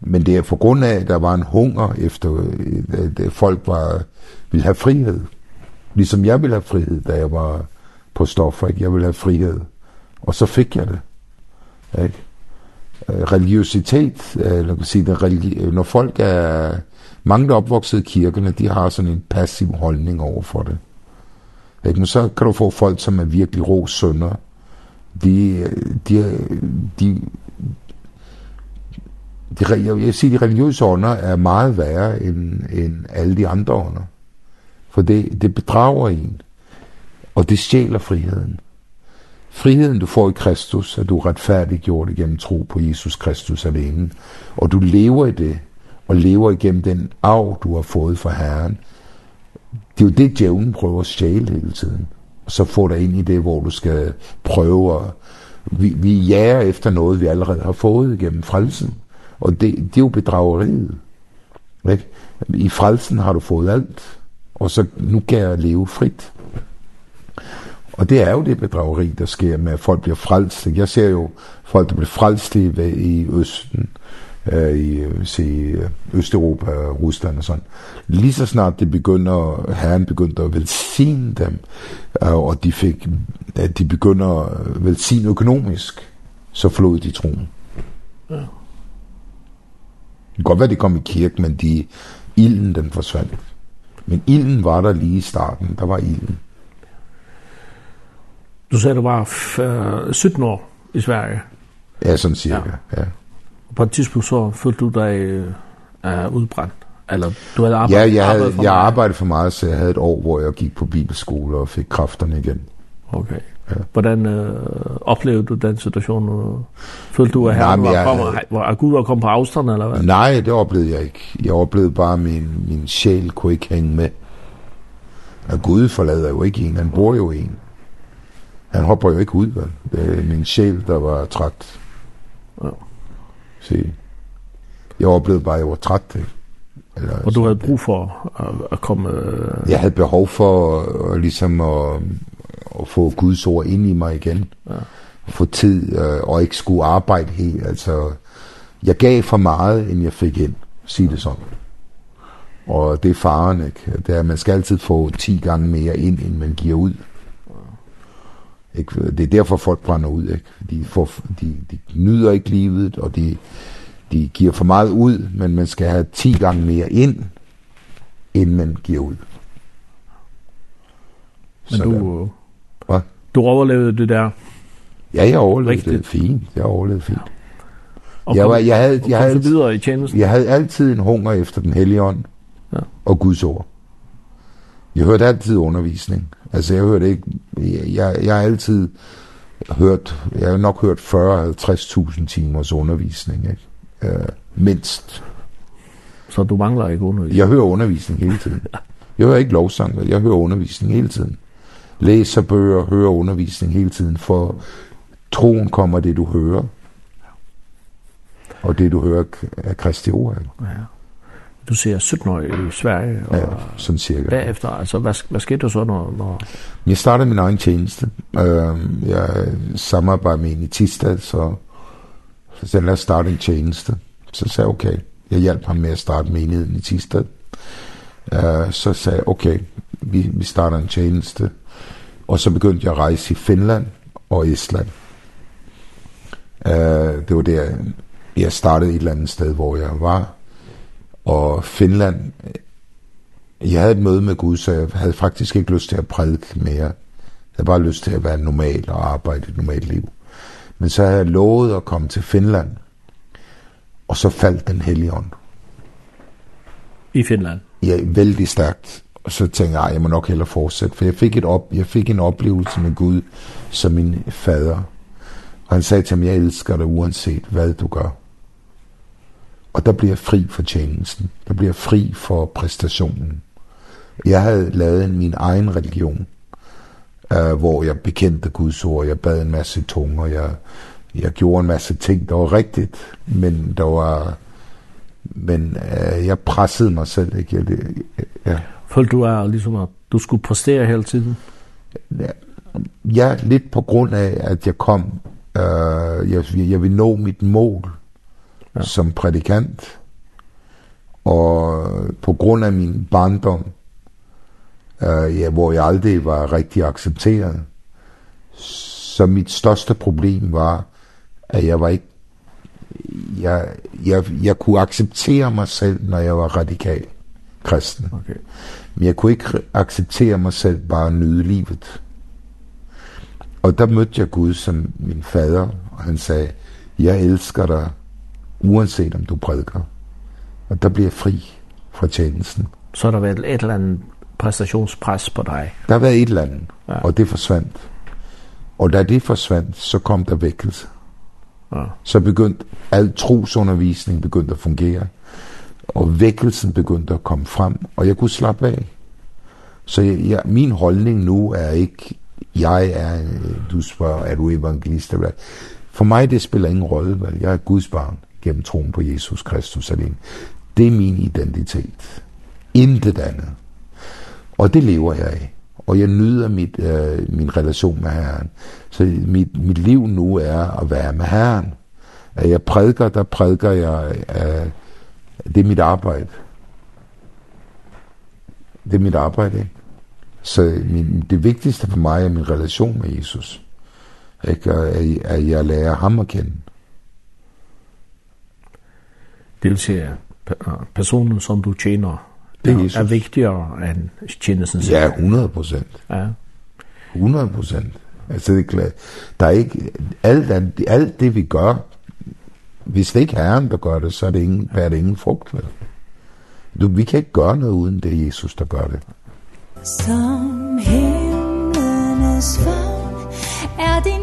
Men det er på grund af, at der var en hunger efter, at folk var, ville have frihed. Ligesom jeg ville have frihed, da jeg var på stoffer. Ikke? Jeg ville have frihed. Og så fik jeg det. Ikke? religiøsitet, eller kan sige, religi når folk er, mange der er opvokset i kirkerne, de har sådan en passiv holdning over for det. Ikke? Så kan du få folk, som er virkelig rå sønder. De, de, de, de, jeg vil sige, de religiøse ånder er meget værre end, end alle de andre ånder. For det, det bedrager en, og det stjæler friheden. Friheden du får i Kristus, at du er retfærdiggjort igennem tro på Jesus Kristus alene, og du lever i det, og lever igennem den arv, du har fået fra Herren, det er jo det, djævlen prøver at stjæle hele tiden. Og så får dig ind i det, hvor du skal prøve at... Vi, vi jager efter noget, vi allerede har fået gennem frelsen. Og det, det er jo bedrageriet. Ikke? I frelsen har du fået alt, og så nu kan jeg leve frit. Og det er jo det bedrageri, der sker med, at folk bliver frelst. Jeg ser jo folk, der bliver frelst i, i Østen, øh, i se, Østeuropa, Rusland og sådan. Lige så snart det begynder, herren begyndte at velsigne dem, øh, og de, fik, at de begynder at velsigne økonomisk, så forlod de troen. Ja. Det kan godt være, de kom i kirke, men de, ilden den forsvandt. Men ilden var der lige i starten, der var ilden. Du sagde, du var 17 år i Sverige. Ja, sådan cirka, ja. ja på et tidspunkt så følte du dig øh, udbrændt? Eller du havde arbejdet, ja, jeg, havde, arbejdet for jeg meget? arbejdede for meget, så jeg havde et år, hvor jeg gik på bibelskole og fik kræfterne igen. Okay. Ja. Hvordan øh, oplevede du den situation? Følte du, at herren jeg, var, kom, var, at Gud var kommet på afstand, eller hvad? Nej, det oplevede jeg ikke. Jeg oplevede bare, at min, min sjæl kunne ikke hænge med. At Gud forlader jo ikke en, han bor jo en. Han hopper jo ikke ud, vel? Det er min sjæl, der var træt. Ja sige. Jeg oplevede bare, at jeg var træt. Ikke? Eller, og du havde brug for at, at komme... Jeg havde behov for at, ligesom at, at få Guds ord ind i mig igen. Ja. Få tid øh, og ikke skulle arbejde helt. Altså, jeg gav for meget, end jeg fik ind. Sig det sådan. Og det er faren, ikke? Det er, man skal altid få 10 gange mere ind, end man giver ud. Ikke? Det er derfor folk brænder ud. Ikke? De, får, de, de nyder ikke livet, og de, de giver for meget ud, men man skal have 10 gange mere ind, inden man giver ud. Men Sådan. du, Hva? du overlevede det der? Ja, jeg overlevede Rigtigt. det fint. Jeg overlevede fint. Ja. Og jeg, var, jeg havde, jeg havde, videre i tjenesten? Jeg havde altid en hunger efter den hellige ånd ja. og Guds ord. Jeg hørte altid undervisning. Altså jeg hørte ikke, jeg, jeg har altid hørt, jeg har nok hørt 40-50.000 timers undervisning, ikke? Øh, mindst. Så du mangler ikke undervisning? Jeg hører undervisning hele tiden. Jeg hører ikke lovsang, jeg hører undervisning hele tiden. Læser bøger, hører undervisning hele tiden, for troen kommer det, du hører. Og det, du hører er Kristi ord. Ja du ser 17 år i Sverige. Og ja, sådan cirka. Bagefter, altså, hvad, hvad skete der så, når, når... Jeg startede min egen tjeneste. Øh, jeg samarbejdede med en i Tistad, så, så sagde jeg starte en tjeneste. Så sagde jeg, okay. Jeg hjalp ham med at starte menigheden i Tistad. Øh, så sagde jeg, okay, vi, vi starter en tjeneste. Og så begyndte jeg at rejse i Finland og Eh Øh, det var der, jeg startede et eller andet sted, hvor jeg var og Finland. Jeg havde et møde med Gud, så jeg havde faktisk ikke lyst til at prædike mere. Jeg havde bare lyst til at være normal og arbejde et normalt liv. Men så havde jeg lovet at komme til Finland, og så faldt den hellige ånd. I Finland? Ja, vældig stærkt. Og så tænkte jeg, jeg må nok hellere fortsætte, for jeg fik, et op, jeg fik en oplevelse med Gud som min fader. Og han sagde til mig, jeg elsker dig uanset hvad du gør. Og der bliver jeg fri for tjenesten. Der bliver jeg fri for præstationen. Jeg havde lavet min egen religion, øh, hvor jeg bekendte Guds ord. Jeg bad en masse tunger. Jeg, jeg gjorde en masse ting, der var rigtigt. Men der var... Men øh, jeg pressede mig selv, ikke? Jeg, jeg, Følte du er ligesom, at du skulle præstere hele tiden? Ja, lidt på grund af, at jeg kom. Øh, jeg, jeg vil nå mit mål ja. som prædikant. Og på grund af min barndom, øh, ja, hvor jeg aldrig var rigtig accepteret, så mit største problem var, at jeg var ikke jeg, jeg, jeg kunne acceptere mig selv, når jeg var radikal kristen. Okay. Men jeg kunne ikke acceptere mig selv bare nyde livet. Og der mødte jeg Gud som min fader, og han sagde, jeg elsker dig, uanset om du prædiker, og der bliver fri fra tjenesten. Så er der været et eller andet præstationspres på dig? Der har været et eller andet, ja. og det forsvandt. Og da det forsvandt, så kom der vækkelse. Ja. Så begyndte al trosundervisning begyndte at fungere, og vækkelsen begyndte at komme frem, og jeg kunne slappe af. Så jeg, jeg, min holdning nu er ikke, jeg er, du spørger, er du evangelist? Eller? For mig det spiller ingen rolle, vel? jeg er Guds barn gennem troen på Jesus Kristus alene. Det er min identitet. Intet andet. Og det lever jeg af. Og jeg nyder mit, øh, min relation med Herren. Så mit, mit liv nu er at være med Herren. At jeg prædiker, der prædiker jeg. Øh, det er mit arbejde. Det er mit arbejde, ikke? Så min, det vigtigste for mig er min relation med Jesus. Ikke? At, at jeg lærer ham at kende. Det vil sige, personen som du tjener, det er, er vigtigere end tjenesten selv. Ja, 100 procent. Ja. 100 procent. Altså, det er klart. Der er ikke, alt, alt, alt det vi gør, hvis det ikke er Herren, der gør det, så er det ingen, er det ingen frugt, vel? Du, vi kan ikke gøre noget uden det er Jesus, der gør det. Som himlenes er er din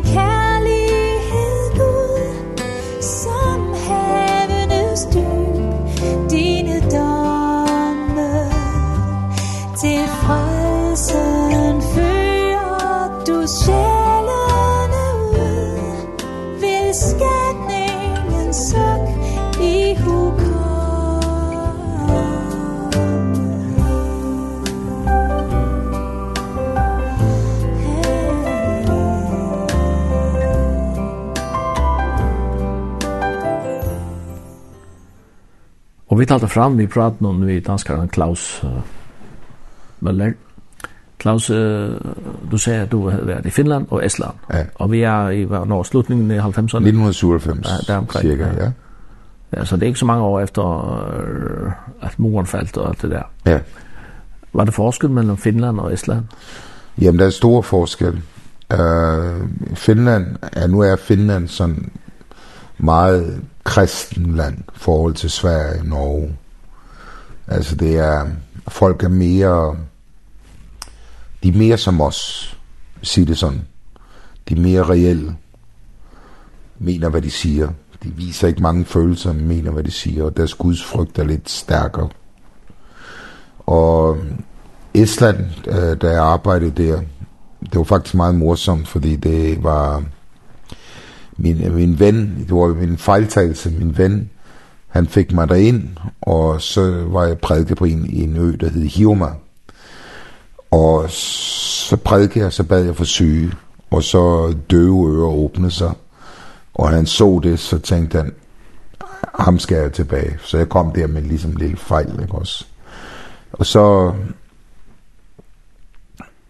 Og vi talte fram, vi pratet noen vi danskaren Klaus uh, Møller. Klaus, uh, du sier at du har vært i Finland og Estland. Ja. Og vi er i nå slutningen i 90-årene. 1997, ja, cirka, ja. ja. Så det er ikke så mange år efter uh, at muren faldt og alt det der. Ja. Var det forskel mellom Finland og Estland? Jamen, der er stor forskel. Uh, Finland, ja, nu er Finland sådan meget kristen land i forhold til Sverige og Norge. Altså det er, folk er mere, de er mere som os, sig det sådan. De er mere reelle, mener hvad de siger. De viser ikke mange følelser, men mener hvad de siger, og deres Guds gudsfrygt er lidt stærkere. Og Estland, da jeg arbejdede der, det var faktisk meget morsomt, fordi det var min, min ven, det var min fejltagelse, min ven, han fik mig derind, og så var jeg prædike på en, en ø, der hed Hioma. Og så prædike jeg, så bad jeg for syge, og så døve ører åbnede sig. Og han så det, så tænkte han, ham skal jeg tilbage. Så jeg kom der med ligesom en lille fejl, ikke også? Og så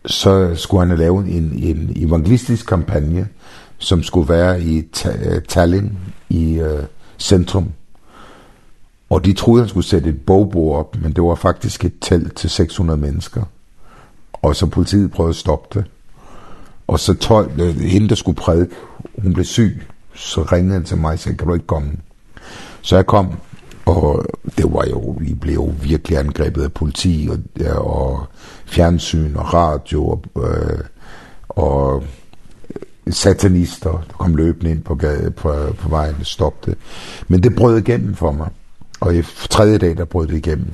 så skulle han lave en, en evangelistisk kampagne, som skulle være i Tallinn i uh, centrum. Og de troede, han skulle sætte et bogbord op, men det var faktisk et telt til 600 mennesker. Og så politiet prøvede at stoppe det. Og så tøj, hende, der skulle prædike, hun blev syg, så ringede han til mig og sagde, kan du ikke komme? Så jeg kom, og det var jo, vi blev jo virkelig angrebet af politi og, og fjernsyn og radio og, øh, og satanister, der kom løbende ind på, gade, på, på vejen og stoppede. Men det brød igennem for mig. Og i tredje dag, der brød det igennem.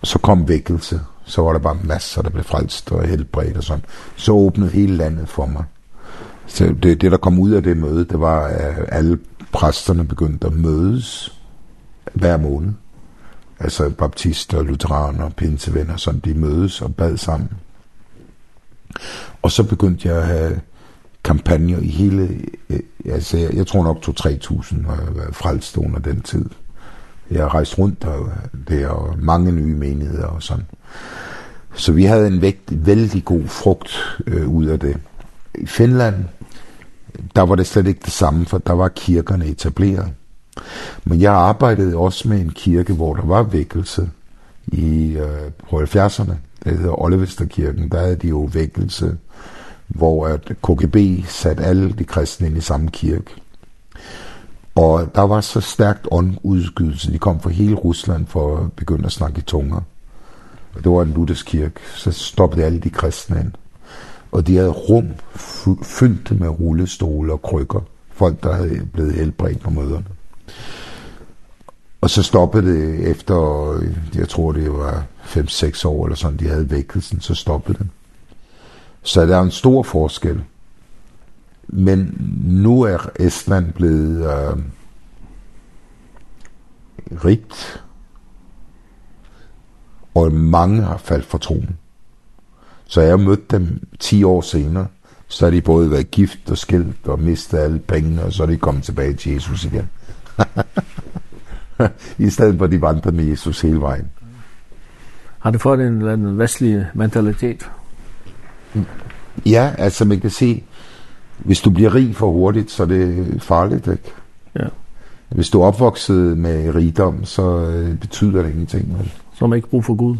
Og så kom vækkelse. Så var der bare masser, der blev frelst og helbredt og sådan. Så åbnede hele landet for mig. Så det, det der kom ud af det møde, det var, at alle præsterne begyndte at mødes hver måned. Altså baptister, lutheraner, pinsevenner, sådan de mødes og bad sammen. Og så begyndte jeg at have kampagner i hele, øh, altså jeg, jeg tror nok 2-3.000 var, frelst under den tid. Jeg har rejst rundt der, der og mange nye menigheder og sådan. Så vi havde en vægt, vældig god frugt øh, ud af det. I Finland, der var det slet ikke det samme, for der var kirkerne etableret. Men jeg arbejdede også med en kirke, hvor der var vækkelse i øh, på 70'erne. Det hedder Ollevesterkirken. Der havde de jo vækkelse hvor at KGB satte alle de kristne ind i samme kirke. Og der var så stærkt åndudskydelse. De kom fra hele Rusland for at begynde at snakke i tunger. Og det var en luthersk kirke. Så stoppede alle de kristne ind. Og de havde rum fyldt med rullestole og krykker. Folk, der havde blevet helbredt på møderne. Og så stoppede det efter, jeg tror det var 5-6 år eller sådan, de havde vækkelsen, så stoppede det. Så der er en stor forskel. Men nu er Estland blevet øh, rigt, og mange har faldt for troen. Så jeg mødte dem 10 år senere, så har de både været gift og skilt og mistet alle pengene, og så er de kommet tilbage til Jesus igen. I stedet for, at de vandrede med Jesus hele vejen. Har du fået en, en vestlig mentalitet? Ja, altså man kan se, hvis du bliver rig for hurtigt, så er det farligt, ikke? Ja. Hvis du er opvokset med rigdom, så øh, betyder det ingenting, vel? Så har man ikke brug for Gud?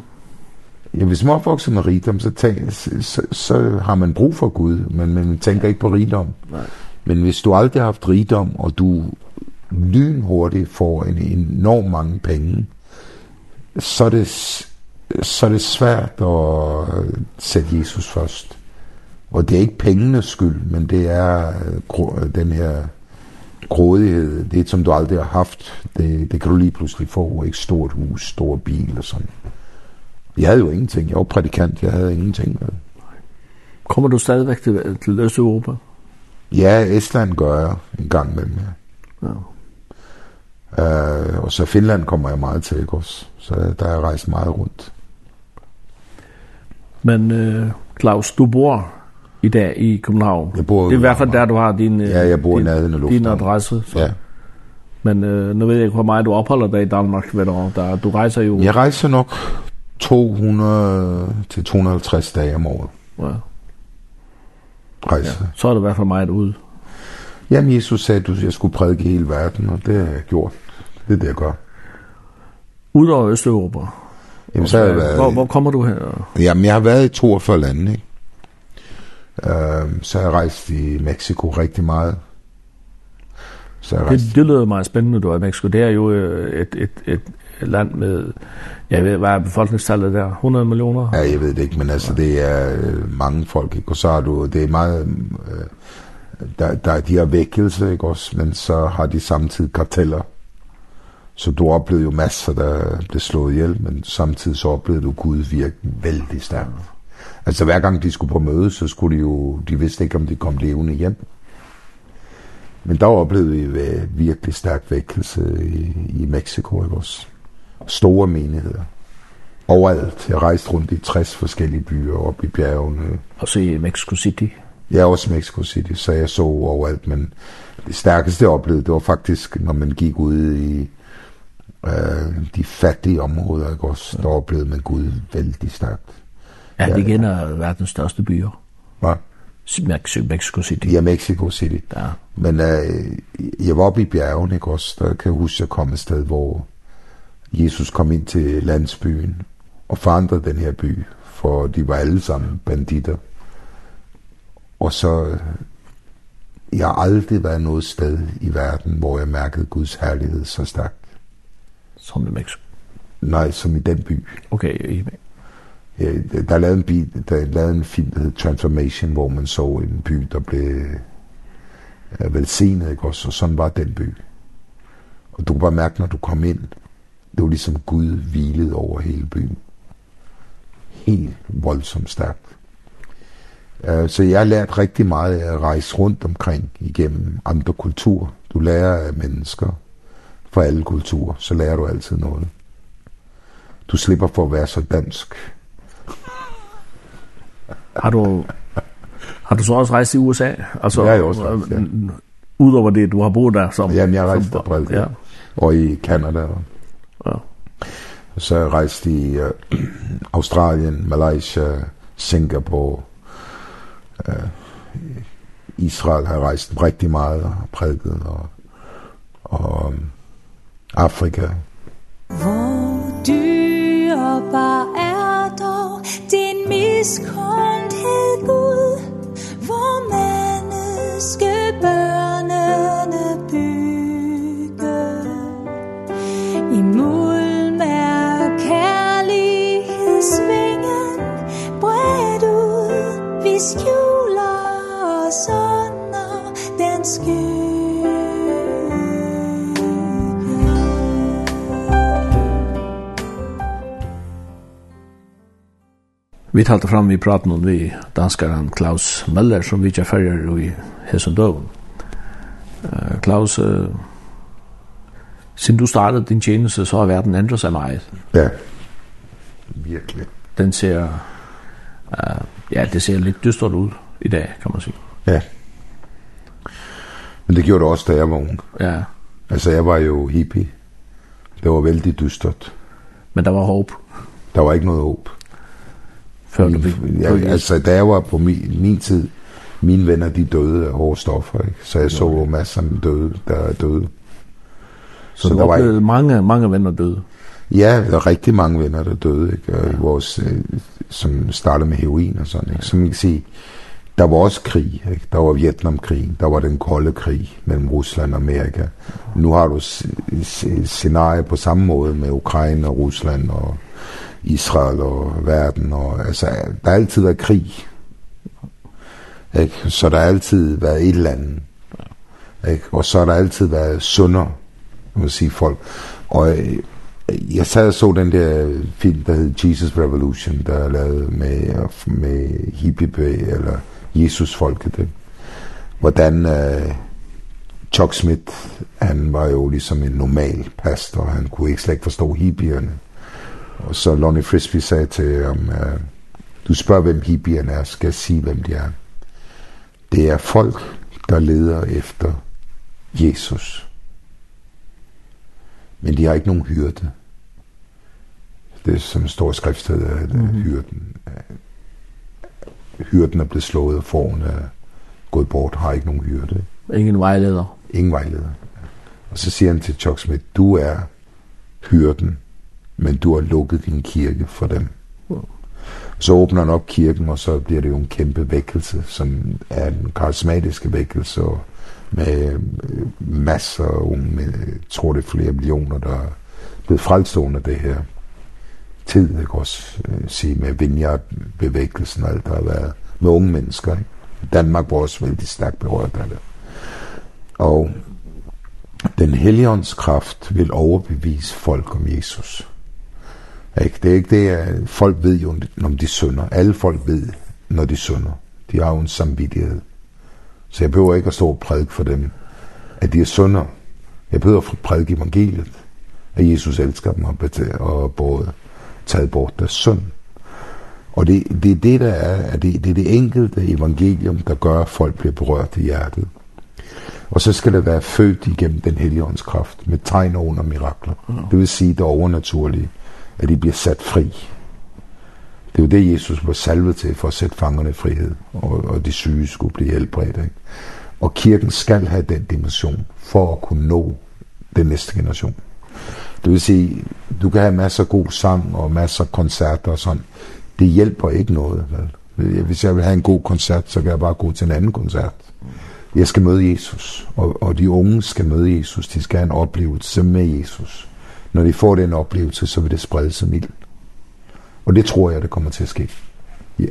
Ja, hvis man er opvokset med rigdom, så, tæn, så, så, så har man brug for Gud, men man tænker ja. ikke på rigdom. Nej. Men hvis du aldrig har haft rigdom, og du lynhurtigt får en enorm mange penge, så er det så er det svært at sætte Jesus først. Og det er ikke pengenes skyld, men det er den her grådighed, det som du aldrig har haft, det, det kan du lige pludselig få, og ikke stort hus, stor bil og sådan. Jeg havde jo ingenting, jeg var prædikant, jeg havde ingenting. Kommer du stadigvæk til, til Østeuropa? Ja, Estland gør jeg en gang med mig. Ja. Uh, og så Finland kommer jeg meget til, ikke også? Så der er jeg rejst meget rundt. Men uh, Claus, du bor i dag i København. Jeg bor i det er i hvert fald der, du har din, ja, jeg bor din, i din adresse. Så. Ja. Men uh, nu ved jeg ikke, hvor meget du opholder dig i Danmark Ved du, Der, du rejser jo... Jeg rejser nok 200 til 250 dage om året. Ja. Rejser. Ja. Så er det i hvert fald meget ude. Jamen, Jesus sagde, at jeg skulle prædike hele verden, og det har jeg gjort. Det er det, jeg gør. Udover Østeuropa, Jamen, så, været, hvor, hvor kommer du her? Jamen, jeg har været i 42 lande, ikke? Uh, så har jeg rejst i Mexico rigtig meget. Så jeg rejst... det, det lyder meget spændende, du er i Mexico. Det er jo et, et, et land med, jeg ved, hvad er befolkningstallet der? 100 millioner? Ja, jeg ved det ikke, men altså, det er mange folk, ikke? Og så har du, det er meget... Øh, der, der, de har vækkelse, ikke også? Men så har de samtidig karteller Så du oplevede jo masser, der blev slået ihjel, men samtidig så oplevede du Gud virke vældig stærkt. Altså hver gang de skulle på møde, så skulle de jo, de vidste ikke, om de kom levende hjem. Men der oplevede vi virkelig stærk vækkelse i, i Mexico, ikke også? Store menigheder. Overalt. Jeg rejste rundt i 60 forskellige byer op i bjergene. Og så i Mexico City? Ja, også Mexico City, så jeg så overalt, men det stærkeste jeg oplevede, det var faktisk, når man gik ud i øh, de fattige områder, ikke også, der oplevede man Gud vældig stærkt. Ja, det igen er verdens største byer. Hvad? Mexico, Mexico City. Ja, Mexico City. Ja. Men øh, jeg var oppe i bjergen, ikke også? Der kan jeg huske, jeg kom et sted, hvor Jesus kom ind til landsbyen og forandrede den her by, for de var alle sammen banditter. Og så, jeg har aldrig været noget sted i verden, hvor jeg mærkede Guds herlighed så stærkt som det Mexico? Nej, som i den by. Okay, i Ja, der lavede en, by, der lavede en film, der hedder Transformation, hvor man så en by, der blev ja, velsignet, ikke også? Og sådan var den by. Og du kunne bare mærke, når du kom ind, det var ligesom Gud hvilede over hele byen. Helt voldsomt stærkt. Uh, så jeg har lært rigtig meget af at rejse rundt omkring igennem andre kulturer. Du lærer af mennesker, fra alle kulturer, så lærer du altid noget. Du slipper for at være så dansk. har du, har du så også rejst i USA? Altså, ja, jeg har også rejst, ja. Udover det, du har boet der som... Jamen, jeg har rejst der bredt, ja. Og i Kanada. Ja. Så har jeg rejst i uh, Australien, Malaysia, Singapore, uh, Israel har jeg rejst rigtig meget og prædiket og, og um, Afrika. Hvor dyrbar er dog din miskundhed Gud, hvor menneske Vi talte fram vi praten om vi danskaren Klaus Møller som vi ikke færger i Hesundøven. Uh, Klaus, uh, siden du startede din tjeneste, så har verden ændret sig meget. Ja, virkelig. Den ser, uh, ja, det ser lidt dystert ud i dag, kan man sige. Ja. Men det gjorde det også, da jeg var ung. Ja. Altså, jeg var jo hippie. Det var vældig dystert. Men der var håb. Der var ikke noget håb før du fik... ja, altså, da jeg var på min, min tid, mine venner, de døde af hårde stoffer, ikke? Så jeg så jo masser af døde, der døde. Så, så der var oplevede mange, mange venner døde? Ja, der var rigtig mange venner, der døde, ikke? Og ja. vores, øh, som startede med heroin og sådan, ikke? Som man kan sige, der var også krig, ikke? Der var Vietnamkrigen, der var den kolde krig mellem Rusland og Amerika. Nu har du scenarier på samme måde med Ukraine og Rusland og Israel og verden. Og, altså, der har altid været krig. Ikke? Så der har altid været et eller andet. Ikke? Og så har der altid været sunder, vil sige folk. Og jeg sad og så den der film, der hed Jesus Revolution, der er lavet med, med hippie eller Jesusfolket. Ikke? Hvordan... Øh, Chuck Smith, han var jo ligesom en normal pastor, han kunne ikke slet ikke forstå hippierne. Og så Lonnie Frisbee sagde til ham, øh, du spørger, hvem hippierne er, skal jeg sige, hvem de er. Det er folk, der leder efter Jesus. Men de har ikke nogen hyrde. Det er som står i skriftet, at mm. -hmm. hyrden, hyrden er blevet slået, og foran er gået bort, har ikke nogen hyrde. Ingen vejleder. Ingen vejleder. Og så siger han til Chuck Smith, du er hyrden, men du har lukket din kirke for dem. Så åbner han op kirken, og så bliver det jo en kæmpe vækkelse, som er en karismatiske vækkelse, og med masser af unge, med, jeg tror det er flere millioner, der er blevet frelst under det her tid, jeg kan også sige, med vineyard-bevægelsen og alt, der har været med unge mennesker. Ikke? Danmark var også vældig stærkt berørt af det. Og den helligåndskraft vil overbevise folk om Jesus. Ikke? Det er ikke det, at folk ved jo, når de synder. Alle folk ved, når de synder. De har jo en samvittighed. Så jeg behøver ikke at stå og prædike for dem, at de er synder. Jeg behøver at prædike evangeliet, at Jesus elsker dem og både taget bort deres synd. Og det, det er det, der er, at det, det er det enkelte evangelium, der gør, at folk bliver berørt i hjertet. Og så skal det være født igennem den hellige ånds kraft, med tegn og under mirakler. Det vil sige det overnaturlige at de bliver sat fri. Det er jo det, Jesus var salvet til for at sætte fangerne i frihed, og, og de syge skulle blive helbredt. Ikke? Og kirken skal have den dimension for at kunne nå den næste generation. Det vil sige, du kan have masser af god sang og masser af koncerter og sådan. Det hjælper ikke noget. Vel? Hvis jeg vil have en god koncert, så kan jeg bare gå til en anden koncert. Jeg skal møde Jesus, og, og de unge skal møde Jesus. De skal have en oplevelse med Jesus når de får den oplevelse, så vil det sprede sig ild. Og det tror jeg, det kommer til at ske. Yeah.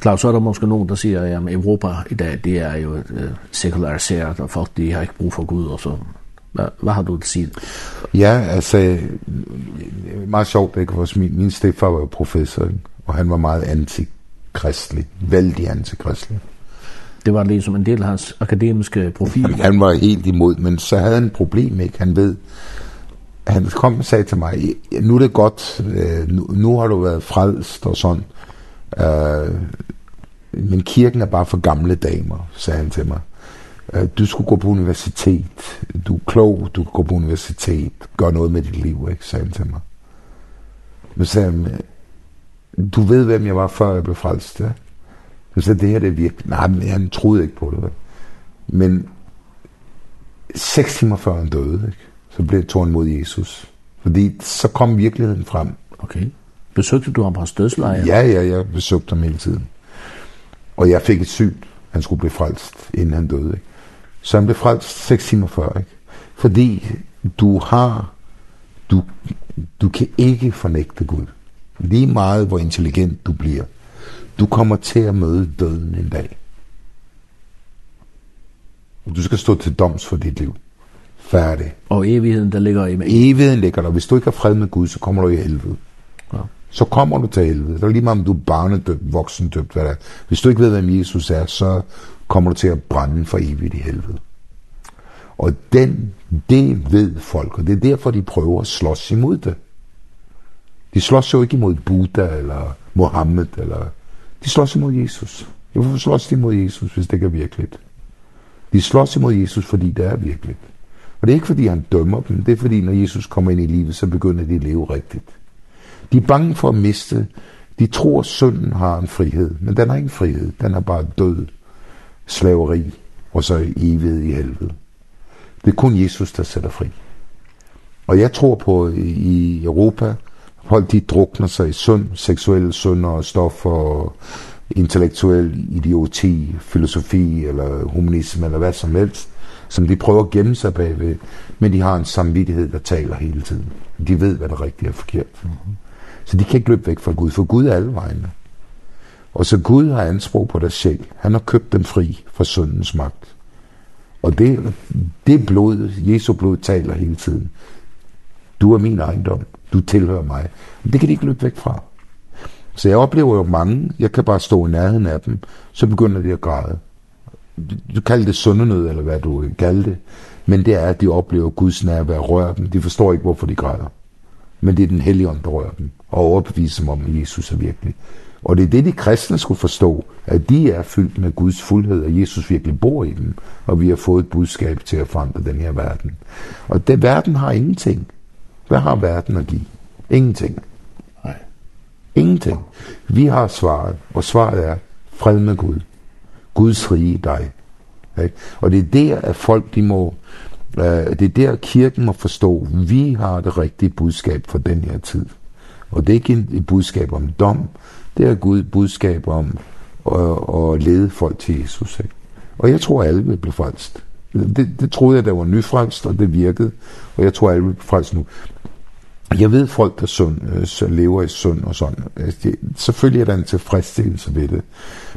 Klaus, så er der måske nogen, der siger, at Europa i dag, det er jo øh, sekulariseret, og folk de har ikke brug for Gud og så. Hvad, hvad har du at sige? Ja, altså, meget sjovt, ikke? Vores, min, min stedfar var jo professor, ikke? og han var meget antikristelig, vældig antikristelig. Det var ligesom en del af hans akademiske profil. Han var helt imod, men så havde han et problem, ikke? Han ved, han kom og sagde til mig, nu er det godt, nu, nu har du været frelst og sådan. Øh, men kirken er bare for gamle damer, sagde han til mig. Øh, du skulle gå på universitet. Du er klog, du kan gå på universitet. Gør noget med dit liv, ikke? sagde han til mig. Men sagde han, du ved, hvem jeg var, før jeg blev frelst, ja? Så sagde, det her det er virkelig... Nej, men han troede ikke på det. Men seks timer før han døde, ikke? så blev tog han mod Jesus. Fordi så kom virkeligheden frem. Okay. Besøgte du ham på hans dødslejr? Ja, ja, jeg besøgte ham hele tiden. Og jeg fik et syn. Han skulle blive frelst, inden han døde. Ikke? Så han blev frelst 6 timer før. Ikke? Fordi du har... Du, du kan ikke fornægte Gud. Lige meget, hvor intelligent du bliver. Du kommer til at møde døden en dag. Og du skal stå til doms for dit liv. Færdig. Og evigheden, der ligger i mig. Evigheden ligger der. Hvis du ikke har fred med Gud, så kommer du i helvede. Ja. Så kommer du til helvede. Det er lige meget, om du er barnedøbt, voksendøbt, hvad det er. Hvis du ikke ved, hvem Jesus er, så kommer du til at brænde for evigt i helvede. Og den, det ved folk, og det er derfor, de prøver at slås imod det. De slås jo ikke imod Buddha eller Mohammed, eller... de slås imod Jesus. Hvorfor slås de imod Jesus, hvis det ikke er virkeligt? De slås imod Jesus, fordi det er virkeligt. Og det er ikke, fordi han dømmer dem. Det er, fordi når Jesus kommer ind i livet, så begynder de at leve rigtigt. De er bange for at miste. De tror, at synden har en frihed. Men den har ingen frihed. Den er bare død, slaveri og så evighed i helvede. Det er kun Jesus, der sætter fri. Og jeg tror på, i Europa, folk de drukner sig i synd, seksuelle synder og stoffer og intellektuel idioti, filosofi eller humanisme eller hvad som helst som de prøver at gemme sig bagved, men de har en samvittighed, der taler hele tiden. De ved, hvad der rigtigt er forkert. Mm -hmm. Så de kan ikke løbe væk fra Gud, for Gud er alle vegne. Og så Gud har anspråk på dig selv. Han har købt dem fri fra syndens magt. Og det, det blod, Jesu blod, taler hele tiden. Du er min ejendom. Du tilhører mig. Men det kan de ikke løbe væk fra. Så jeg oplever jo mange, jeg kan bare stå i nærheden af dem, så begynder de at græde du kalder det sunde eller hvad du kalder det, men det er, at de oplever Guds nærvær rører dem. De forstår ikke, hvorfor de græder. Men det er den hellige ånd, der rører dem, og overbeviser dem om, at Jesus er virkelig. Og det er det, de kristne skulle forstå, at de er fyldt med Guds fuldhed, og Jesus virkelig bor i dem, og vi har fået et budskab til at forandre den her verden. Og det, verden har ingenting. Hvad har verden at give? Ingenting. Nej. Ingenting. Vi har svaret, og svaret er fred med Gud. Guds rige i dig. Okay? Og det er der, at folk de må, uh, det er der, kirken må forstå, vi har det rigtige budskab for den her tid. Og det er ikke et budskab om dom, det er Gud budskab om at, at lede folk til Jesus. Ikke? Og jeg tror, at alle vil blive frelst. Det, det troede jeg, der var nyfrelst, og det virkede. Og jeg tror, at alle vil blive frelst nu jeg ved folk, der sund, øh, lever i sund og sådan. Det, selvfølgelig er der en tilfredsstillelse ved det.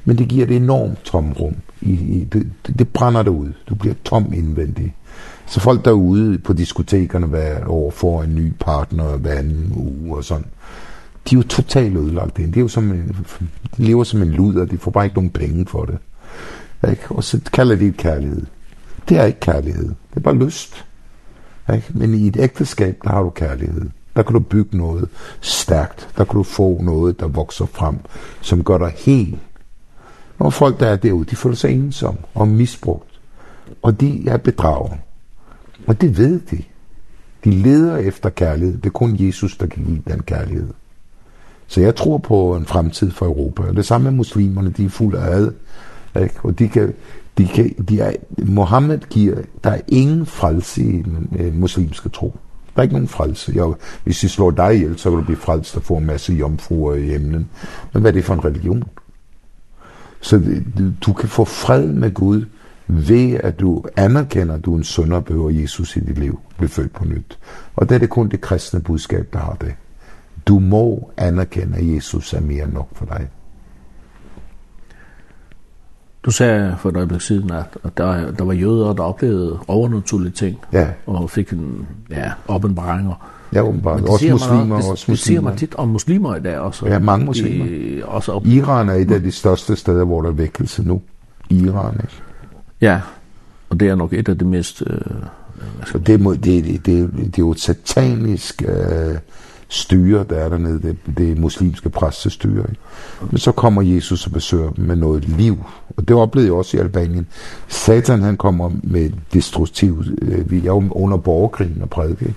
Men det giver et enormt tomrum. I, i, det, det brænder det ud. Du bliver tom indvendig. Så folk derude på diskotekerne hver år får en ny partner hver anden uge og sådan. De er jo totalt ødelagt ind. Det er jo som en, de lever som en luder. De får bare ikke nogen penge for det. Ikke? Og så kalder de det kærlighed. Det er ikke kærlighed. Det er bare lyst. Ikke? Men i et ægteskab, der har du kærlighed. Der kan du bygge noget stærkt. Der kan du få noget, der vokser frem, som gør dig helt. Når folk, der er derude, de føler sig ensomme og misbrugt. Og de er bedraget. Og det ved de. De leder efter kærlighed. Det er kun Jesus, der kan give den kærlighed. Så jeg tror på en fremtid for Europa. Og det samme med muslimerne, de er fulde af ad. Ikke? Og de kan, de kan, de er, Mohammed giver, der er ingen frelse i den øh, muslimske tro. Der er ikke nogen frelse. Jeg, hvis de slår dig ihjel, så vil du blive frelst og få en masse jomfruer i himlen. Men hvad er det for en religion? Så du kan få fred med Gud ved at du anerkender, at du er en sønder og behøver Jesus i dit liv, bliver født på nyt. Og det er det kun det kristne budskab, der har det. Du må anerkende, at Jesus er mere nok for dig. Du sagde for et øjeblik siden, at, at der, der var jøder, der oplevede overnaturlige ting, ja. og fik en ja, åbenbaringer. Ja, åbenbart. Også muslimer. Også, det, også muslimer. Det siger man tit om muslimer i dag også. Ja, mange muslimer. I, også op... Iran er et af de største steder, hvor der er vækkelse nu. Iran, ikke? Ja, og det er nok et af de mest... Øh, Så det, må, det, det, det, det er jo et satanisk... Øh, styre, der er dernede, det, det muslimske præstestyre. Ikke? Men så kommer Jesus og besøger dem med noget liv. Og det oplevede jeg også i Albanien. Satan han kommer med destruktiv, øh, vi er jo under borgerkrigen og prædike. Ikke?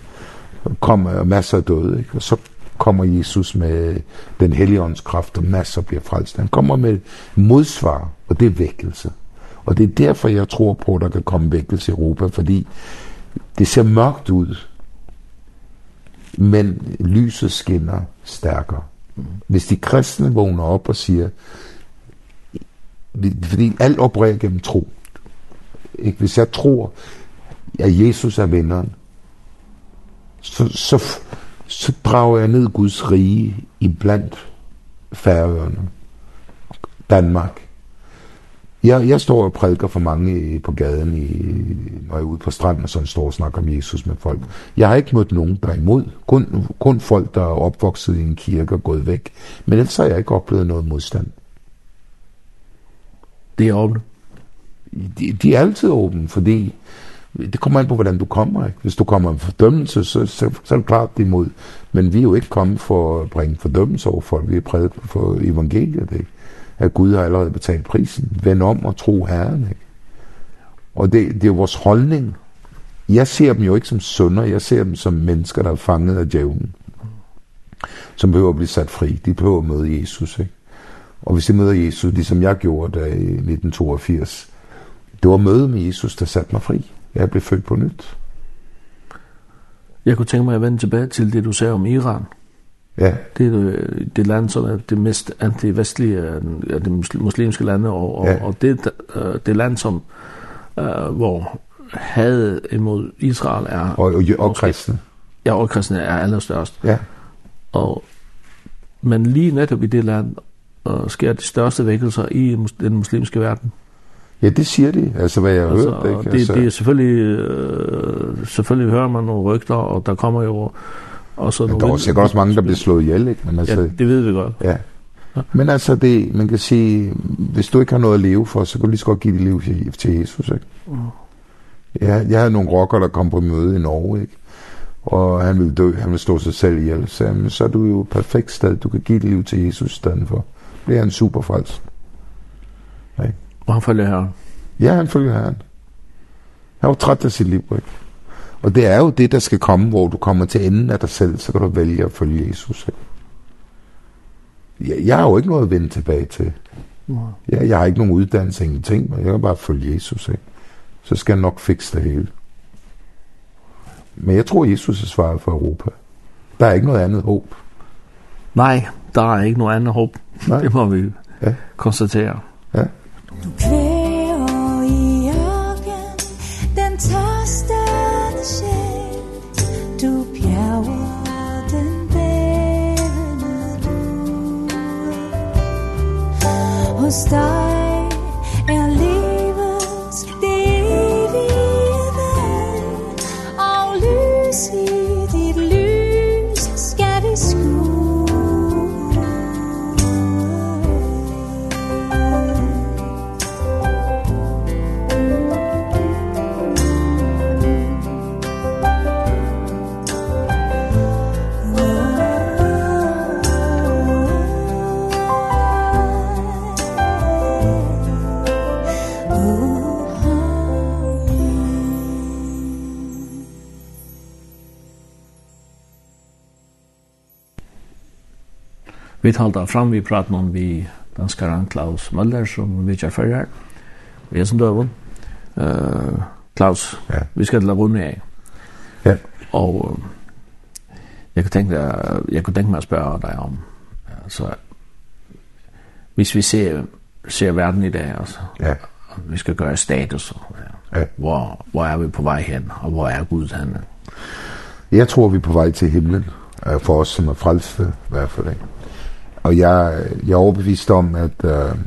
Kommer masser af døde, ikke? og så kommer Jesus med den helligånds kraft, og masser bliver frelst. Han kommer med modsvar, og det er vækkelse. Og det er derfor, jeg tror på, at der kan komme vækkelse i Europa, fordi det ser mørkt ud, men lyset skinner stærkere. Hvis de kristne vågner op og siger, fordi alt opererer gennem tro. Ikke? Hvis jeg tror, at Jesus er vinderen, så, så, så drager jeg ned Guds rige i blandt færøerne, Danmark, Jeg, jeg står og prædiker for mange på gaden, i, når jeg er ude på stranden, og sådan står og snakker om Jesus med folk. Jeg har ikke mødt nogen, der er imod. Kun, kun folk, der er opvokset i en kirke og gået væk. Men ellers har jeg ikke oplevet noget modstand. Det er åbent? De, de er altid åbne, fordi det kommer an på, hvordan du kommer. Ikke? Hvis du kommer med fordømmelse, så, så, så er det klart, det er imod. Men vi er jo ikke kommet for at bringe fordømmelse over folk. Vi er prædiket for evangeliet. Ikke? at Gud har allerede betalt prisen. Vend om og tro Herren. Ikke? Og det, det er vores holdning. Jeg ser dem jo ikke som sønder, jeg ser dem som mennesker, der er fanget af djævlen. Som behøver at blive sat fri. De behøver at møde Jesus. Ikke? Og hvis de møder Jesus, ligesom jeg gjorde da i 1982, det var møde med Jesus, der satte mig fri. Jeg blev født på nyt. Jeg kunne tænke mig at vende tilbage til det, du sagde om Iran. Ja. Det er det land, som er det mest anti-vestlige af de muslimske lande, og, og, ja. og det, det land, som uh, hvor had imod Israel er... Og, og, og kristne. Ja, og kristne er allerstørst. Ja. Og, men lige netop i det land uh, sker de største vækkelser i den muslimske verden. Ja, det siger de, altså hvad jeg har altså, hørt. Ikke? Det, altså... det er selvfølgelig, øh, selvfølgelig hører man nogle rygter, og der kommer jo også men der er sikkert også mange, der bliver slået ihjel, ikke? Men altså, ja, det ved vi godt. Ja. Men altså, det, man kan sige, hvis du ikke har noget at leve for, så kan du lige så godt give dit liv til, til Jesus, ikke? Ja, jeg havde nogle rockere, der kom på møde i Norge, ikke? Og han ville dø, han ville stå sig selv ihjel. Så, jamen, så er du jo et perfekt sted, du kan give dit liv til Jesus i stedet for. Det er en super frels. Ja. Og han følger herren? Ja, han følger herren. Han var træt af sit liv, ikke? Og det er jo det, der skal komme, hvor du kommer til enden af dig selv, så kan du vælge at følge Jesus. Ikke? Jeg, jeg har jo ikke noget at vende tilbage til. Jeg, jeg har ikke nogen uddannelse, ingenting, men jeg kan bare følge Jesus. Ikke? Så skal jeg nok fikse det hele. Men jeg tror, Jesus er svaret for Europa. Der er ikke noget andet håb. Nej, der er ikke noget andet håb. Nej. Det må vi ja. konstatere. Ja. Du costa Vi talte fram, vi pratet om vi danskaren Klaus Møller, som vi kjær før her. Vi er som døven. Uh, Klaus, ja. vi skal til å runde av. Ja. Og jeg kunne tenke, jeg kunne tenke meg å spørre deg om, altså, hvis vi ser, ser verden i dag, altså, ja. vi skal gøre status, og, ja. Ja. Hvor, hvor er vi på vei hen, og hvor er Gud hen? Jeg tror, vi er på vei til himmelen, for oss som er frelste, i hvert fald, ikke? Og jeg, jeg er overbevist om, at øh,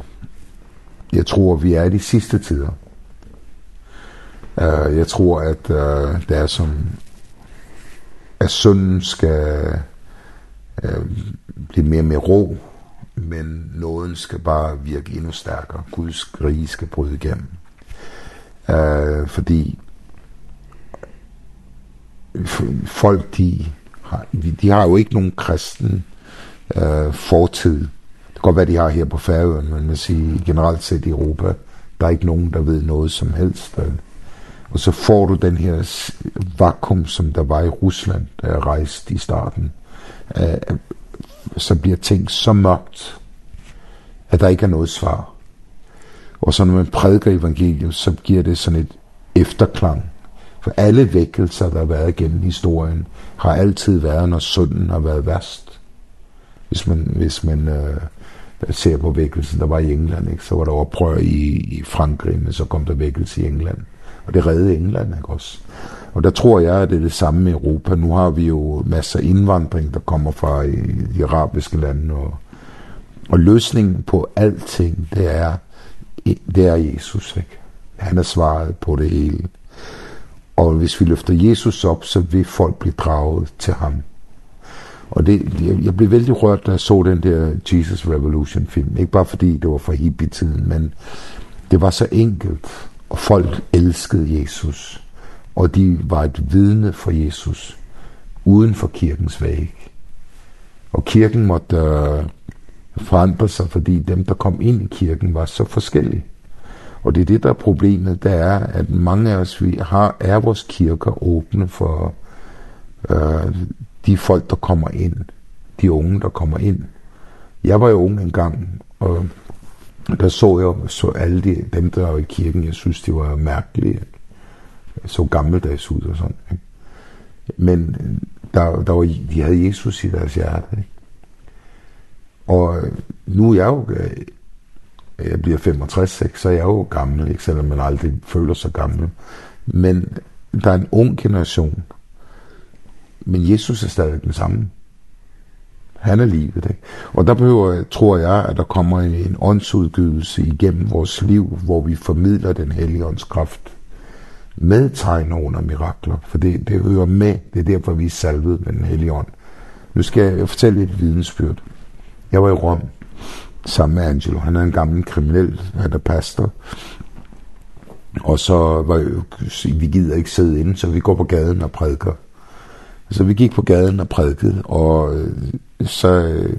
jeg tror, vi er i de sidste tider. Øh, jeg tror, at øh, det er som, at synden skal øh, blive mere og mere rå, men nåden skal bare virke endnu stærkere. Guds rige skal bryde igennem. Øh, fordi folk, de har, de har jo ikke nogen kristen øh, øh, fortid. Det kan godt være, de har her på Færøen, men man siger generelt set i Europa, der er ikke nogen, der ved noget som helst. Vel? Og så får du den her vakuum, som der var i Rusland, da jeg rejste i starten. Øh, så bliver ting så mørkt, at der ikke er noget svar. Og så når man prædiker evangeliet, så giver det sådan et efterklang. For alle vækkelser, der har været gennem historien, har altid været, når synden har været værst hvis man, hvis man øh, ser på vækkelsen, der var i England, ikke? så var der oprør i, i Frankrig, men så kom der vækkelse i England. Og det redde England ikke også. Og der tror jeg, at det er det samme i Europa. Nu har vi jo masser af indvandring, der kommer fra i, de arabiske lande. Og, og løsningen på alting, det er, det er Jesus. Ikke? Han er svaret på det hele. Og hvis vi løfter Jesus op, så vil folk blive draget til ham. Og det, jeg, jeg blev vældig rørt, da jeg så den der Jesus Revolution film. Ikke bare fordi det var for hippie-tiden, men det var så enkelt. Og folk elskede Jesus. Og de var et vidne for Jesus uden for kirkens væg. Og kirken måtte øh, forandre sig, fordi dem, der kom ind i kirken, var så forskellige. Og det er det, der er problemet, det er, at mange af os vi har, er vores kirker åbne for øh, de folk, der kommer ind, de unge, der kommer ind. Jeg var jo ung en gang, og der så jeg så alle de, dem, der var i kirken, jeg synes, de var mærkelige. Jeg så gammeldags ud og sådan. Ikke? Men der, der var, de havde Jesus i deres hjerte. Ikke? Og nu er jeg jo, jeg bliver 65, ikke? så er jeg jo gammel, ikke? selvom man aldrig føler sig gammel. Men der er en ung generation, men Jesus er stadig den samme. Han er livet, ikke? Og der behøver, tror jeg, at der kommer en åndsudgivelse igennem vores liv, hvor vi formidler den hellige ånds kraft med tegn under mirakler, for det, det hører med, det er derfor, vi er salvet med den hellige ånd. Nu skal jeg fortælle et vidensbyrd. Jeg var i Rom sammen med Angelo. Han er en gammel kriminel, han er pastor. Og så var vi gider ikke sidde inde, så vi går på gaden og prædiker. Så vi gik på gaden og prædikede, og øh, så øh,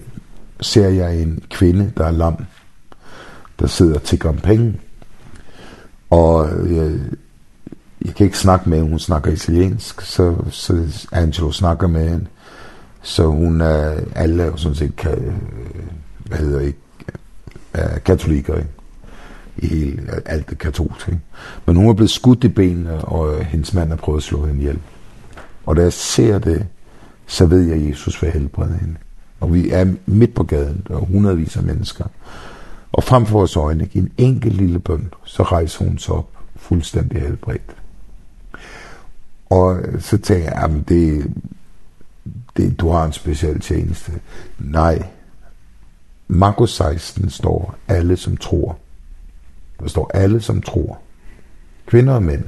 ser jeg en kvinde, der er lam, der sidder og tigger om penge. Og jeg, jeg kan ikke snakke med hende, hun snakker italiensk, så, så Angelo snakker med hende. Så hun er alle sådan set, kan, hvad hedder ikke, er katolikker, ikke? i hele, alt det katolske. Men hun er blevet skudt i benene, og hendes mand har prøvet at slå hende ihjel. Og da jeg ser det, så ved jeg, at Jesus vil helbrede hende. Og vi er midt på gaden, der er hundredvis af mennesker. Og frem for vores øjne, en enkelt lille bøn, så rejser hun sig op fuldstændig helbredt. Og så tænker jeg, at det, det, du har en speciel tjeneste. Nej. Markus 16 står alle, som tror. Der står alle, som tror. Kvinder og mænd,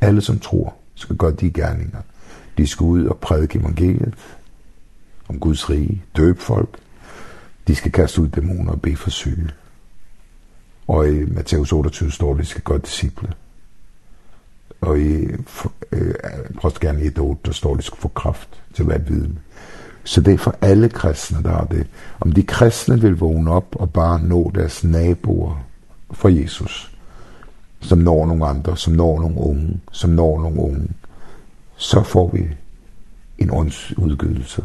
alle, som tror, skal gøre de gerninger De skal ud og prædike evangeliet om Guds rige, døbe folk. De skal kaste ud dæmoner og bede for syge. Og i Matteus 28 står, at de skal gøre disciple. Og i øh, Prostgerne 1.8, der står, at de skal få kraft til at være viden. Så det er for alle kristne, der har det. Om de kristne vil vågne op og bare nå deres naboer for Jesus, som når nogle andre, som når nogle unge, som når nogle unge, så får vi en åndsudgydelse.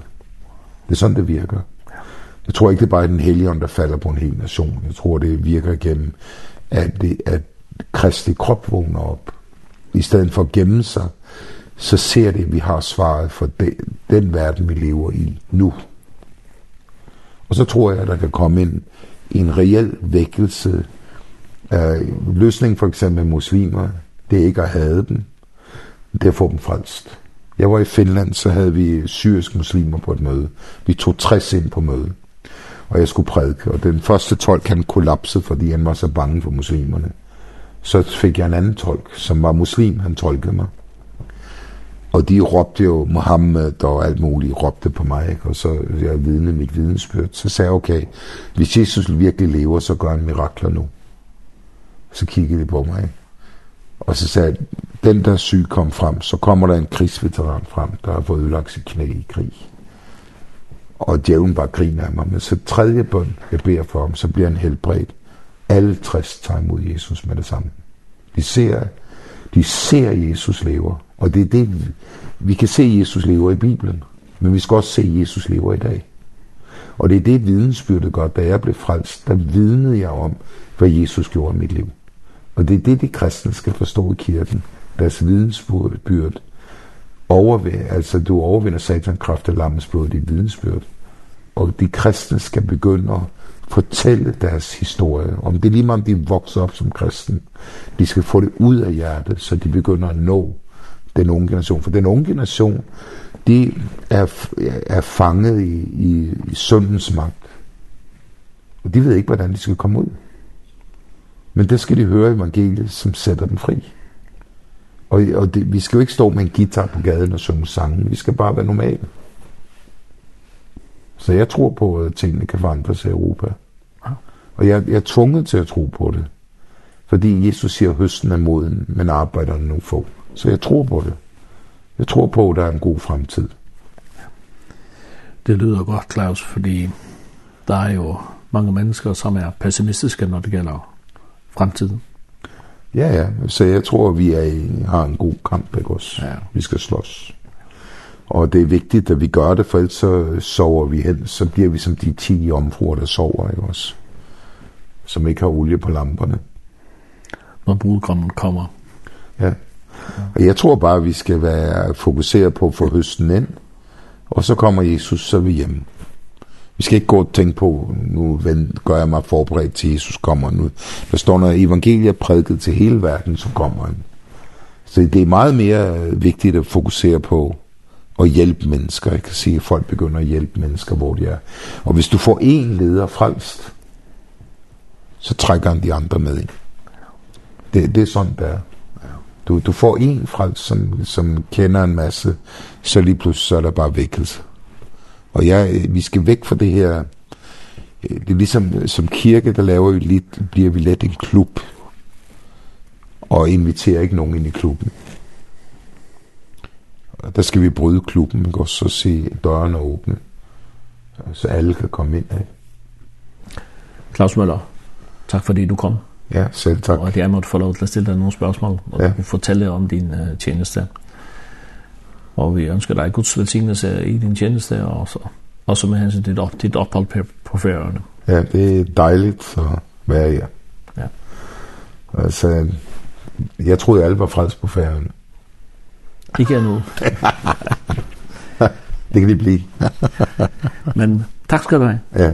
Det er sådan, det virker. Jeg tror ikke, det er bare den hellige ånd, der falder på en hel nation. Jeg tror, det virker gennem, at, det, at Kristi krop vågner op. I stedet for at gemme sig, så ser det, at vi har svaret for den, den verden, vi lever i nu. Og så tror jeg, at der kan komme ind en reel vækkelse. Øh, løsning for eksempel muslimer, det er ikke at have dem det er at få dem frelst. Jeg var i Finland, så havde vi syriske muslimer på et møde. Vi tog 60 ind på mødet, og jeg skulle prædike. Og den første tolk, han kollapsede, fordi han var så bange for muslimerne. Så fik jeg en anden tolk, som var muslim, han tolkede mig. Og de råbte jo Mohammed og alt muligt, råbte på mig, ikke? og så jeg vidne mit vidensbyrd. Så sagde jeg, okay, hvis Jesus virkelig lever, så gør han mirakler nu. Så kiggede de på mig, ikke? Og så sagde jeg, den der syg kom frem, så kommer der en krigsveteran frem, der har fået udlagt sit knæ i krig. Og djævlen bare griner af mig, men så tredje bøn, jeg beder for ham, så bliver han helbredt. Alle 60 tager imod Jesus med det samme. De ser, de ser Jesus lever, og det er det, vi kan se Jesus lever i Bibelen, men vi skal også se Jesus lever i dag. Og det er det vidensbyrdet godt, da jeg blev frelst, der vidnede jeg om, hvad Jesus gjorde i mit liv. Og det er det, de kristne skal forstå i kirken. Deres vidensbyrd. Overvæg, altså du overvinder satan kraft af lammens blod, dit vidensbyrd. Og de kristne skal begynde at fortælle deres historie. Om det er lige om de vokser op som kristen. De skal få det ud af hjertet, så de begynder at nå den unge generation. For den unge generation, de er, er fanget i, i, i syndens magt. Og de ved ikke, hvordan de skal komme ud. Men det skal de høre evangeliet, som sætter dem fri. Og, og det, vi skal jo ikke stå med en guitar på gaden og synge sange. Vi skal bare være normale. Så jeg tror på, at tingene kan forandres i Europa. Og jeg, jeg er tvunget til at tro på det. Fordi Jesus siger, at høsten er moden, men arbejderne nu få. Så jeg tror på det. Jeg tror på, at der er en god fremtid. Det lyder godt, Claus, fordi der er jo mange mennesker, som er pessimistiske, når det gælder fremtiden. Ja, ja. Så jeg tror, vi er, i, har en god kamp, ikke også? Ja. Vi skal slås. Og det er vigtigt, at vi gør det, for ellers så sover vi hen. Så bliver vi som de 10 omfruer, der sover, ikke også? Som ikke har olie på lamperne. Når brudgommen kommer. Ja. Og jeg tror bare, vi skal være fokuseret på at få høsten ind. Og så kommer Jesus, så er vi hjemme. Vi skal ikke gå og tænke på, nu gør jeg mig forberedt til Jesus kommer nu. Der står noget evangeliet prædiket til hele verden, så kommer han. Så det er meget mere vigtigt at fokusere på at hjælpe mennesker. Jeg kan se, at folk begynder at hjælpe mennesker, hvor de er. Og hvis du får en leder frelst, så trækker han de andre med ind. Det, det er sådan, det er. Du, du får en frelst, som, som kender en masse, så lige pludselig så er der bare vækkelse. Og jeg, vi skal væk fra det her... Det er ligesom som kirke, der laver vi lidt, bliver vi let en klub. Og inviterer ikke nogen ind i klubben. Og der skal vi bryde klubben, og så se dørene åbne. Så alle kan komme ind Ikke? Klaus Møller, tak fordi du kom. Ja, selv tak. Og at jeg måtte få lov til at stille dig nogle spørgsmål, og ja. du kunne fortælle om din uh, tjeneste og vi ønsker deg Guds velsignelse i din tjeneste, og så også med hensyn til opp, ditt opphold på, på ferierne. Ja, det er dejligt at være her. Ja. Altså, jeg troede alle var frelst på ferierne. Ikke endnu. det kan de blive. Men tak skal du have. Ja.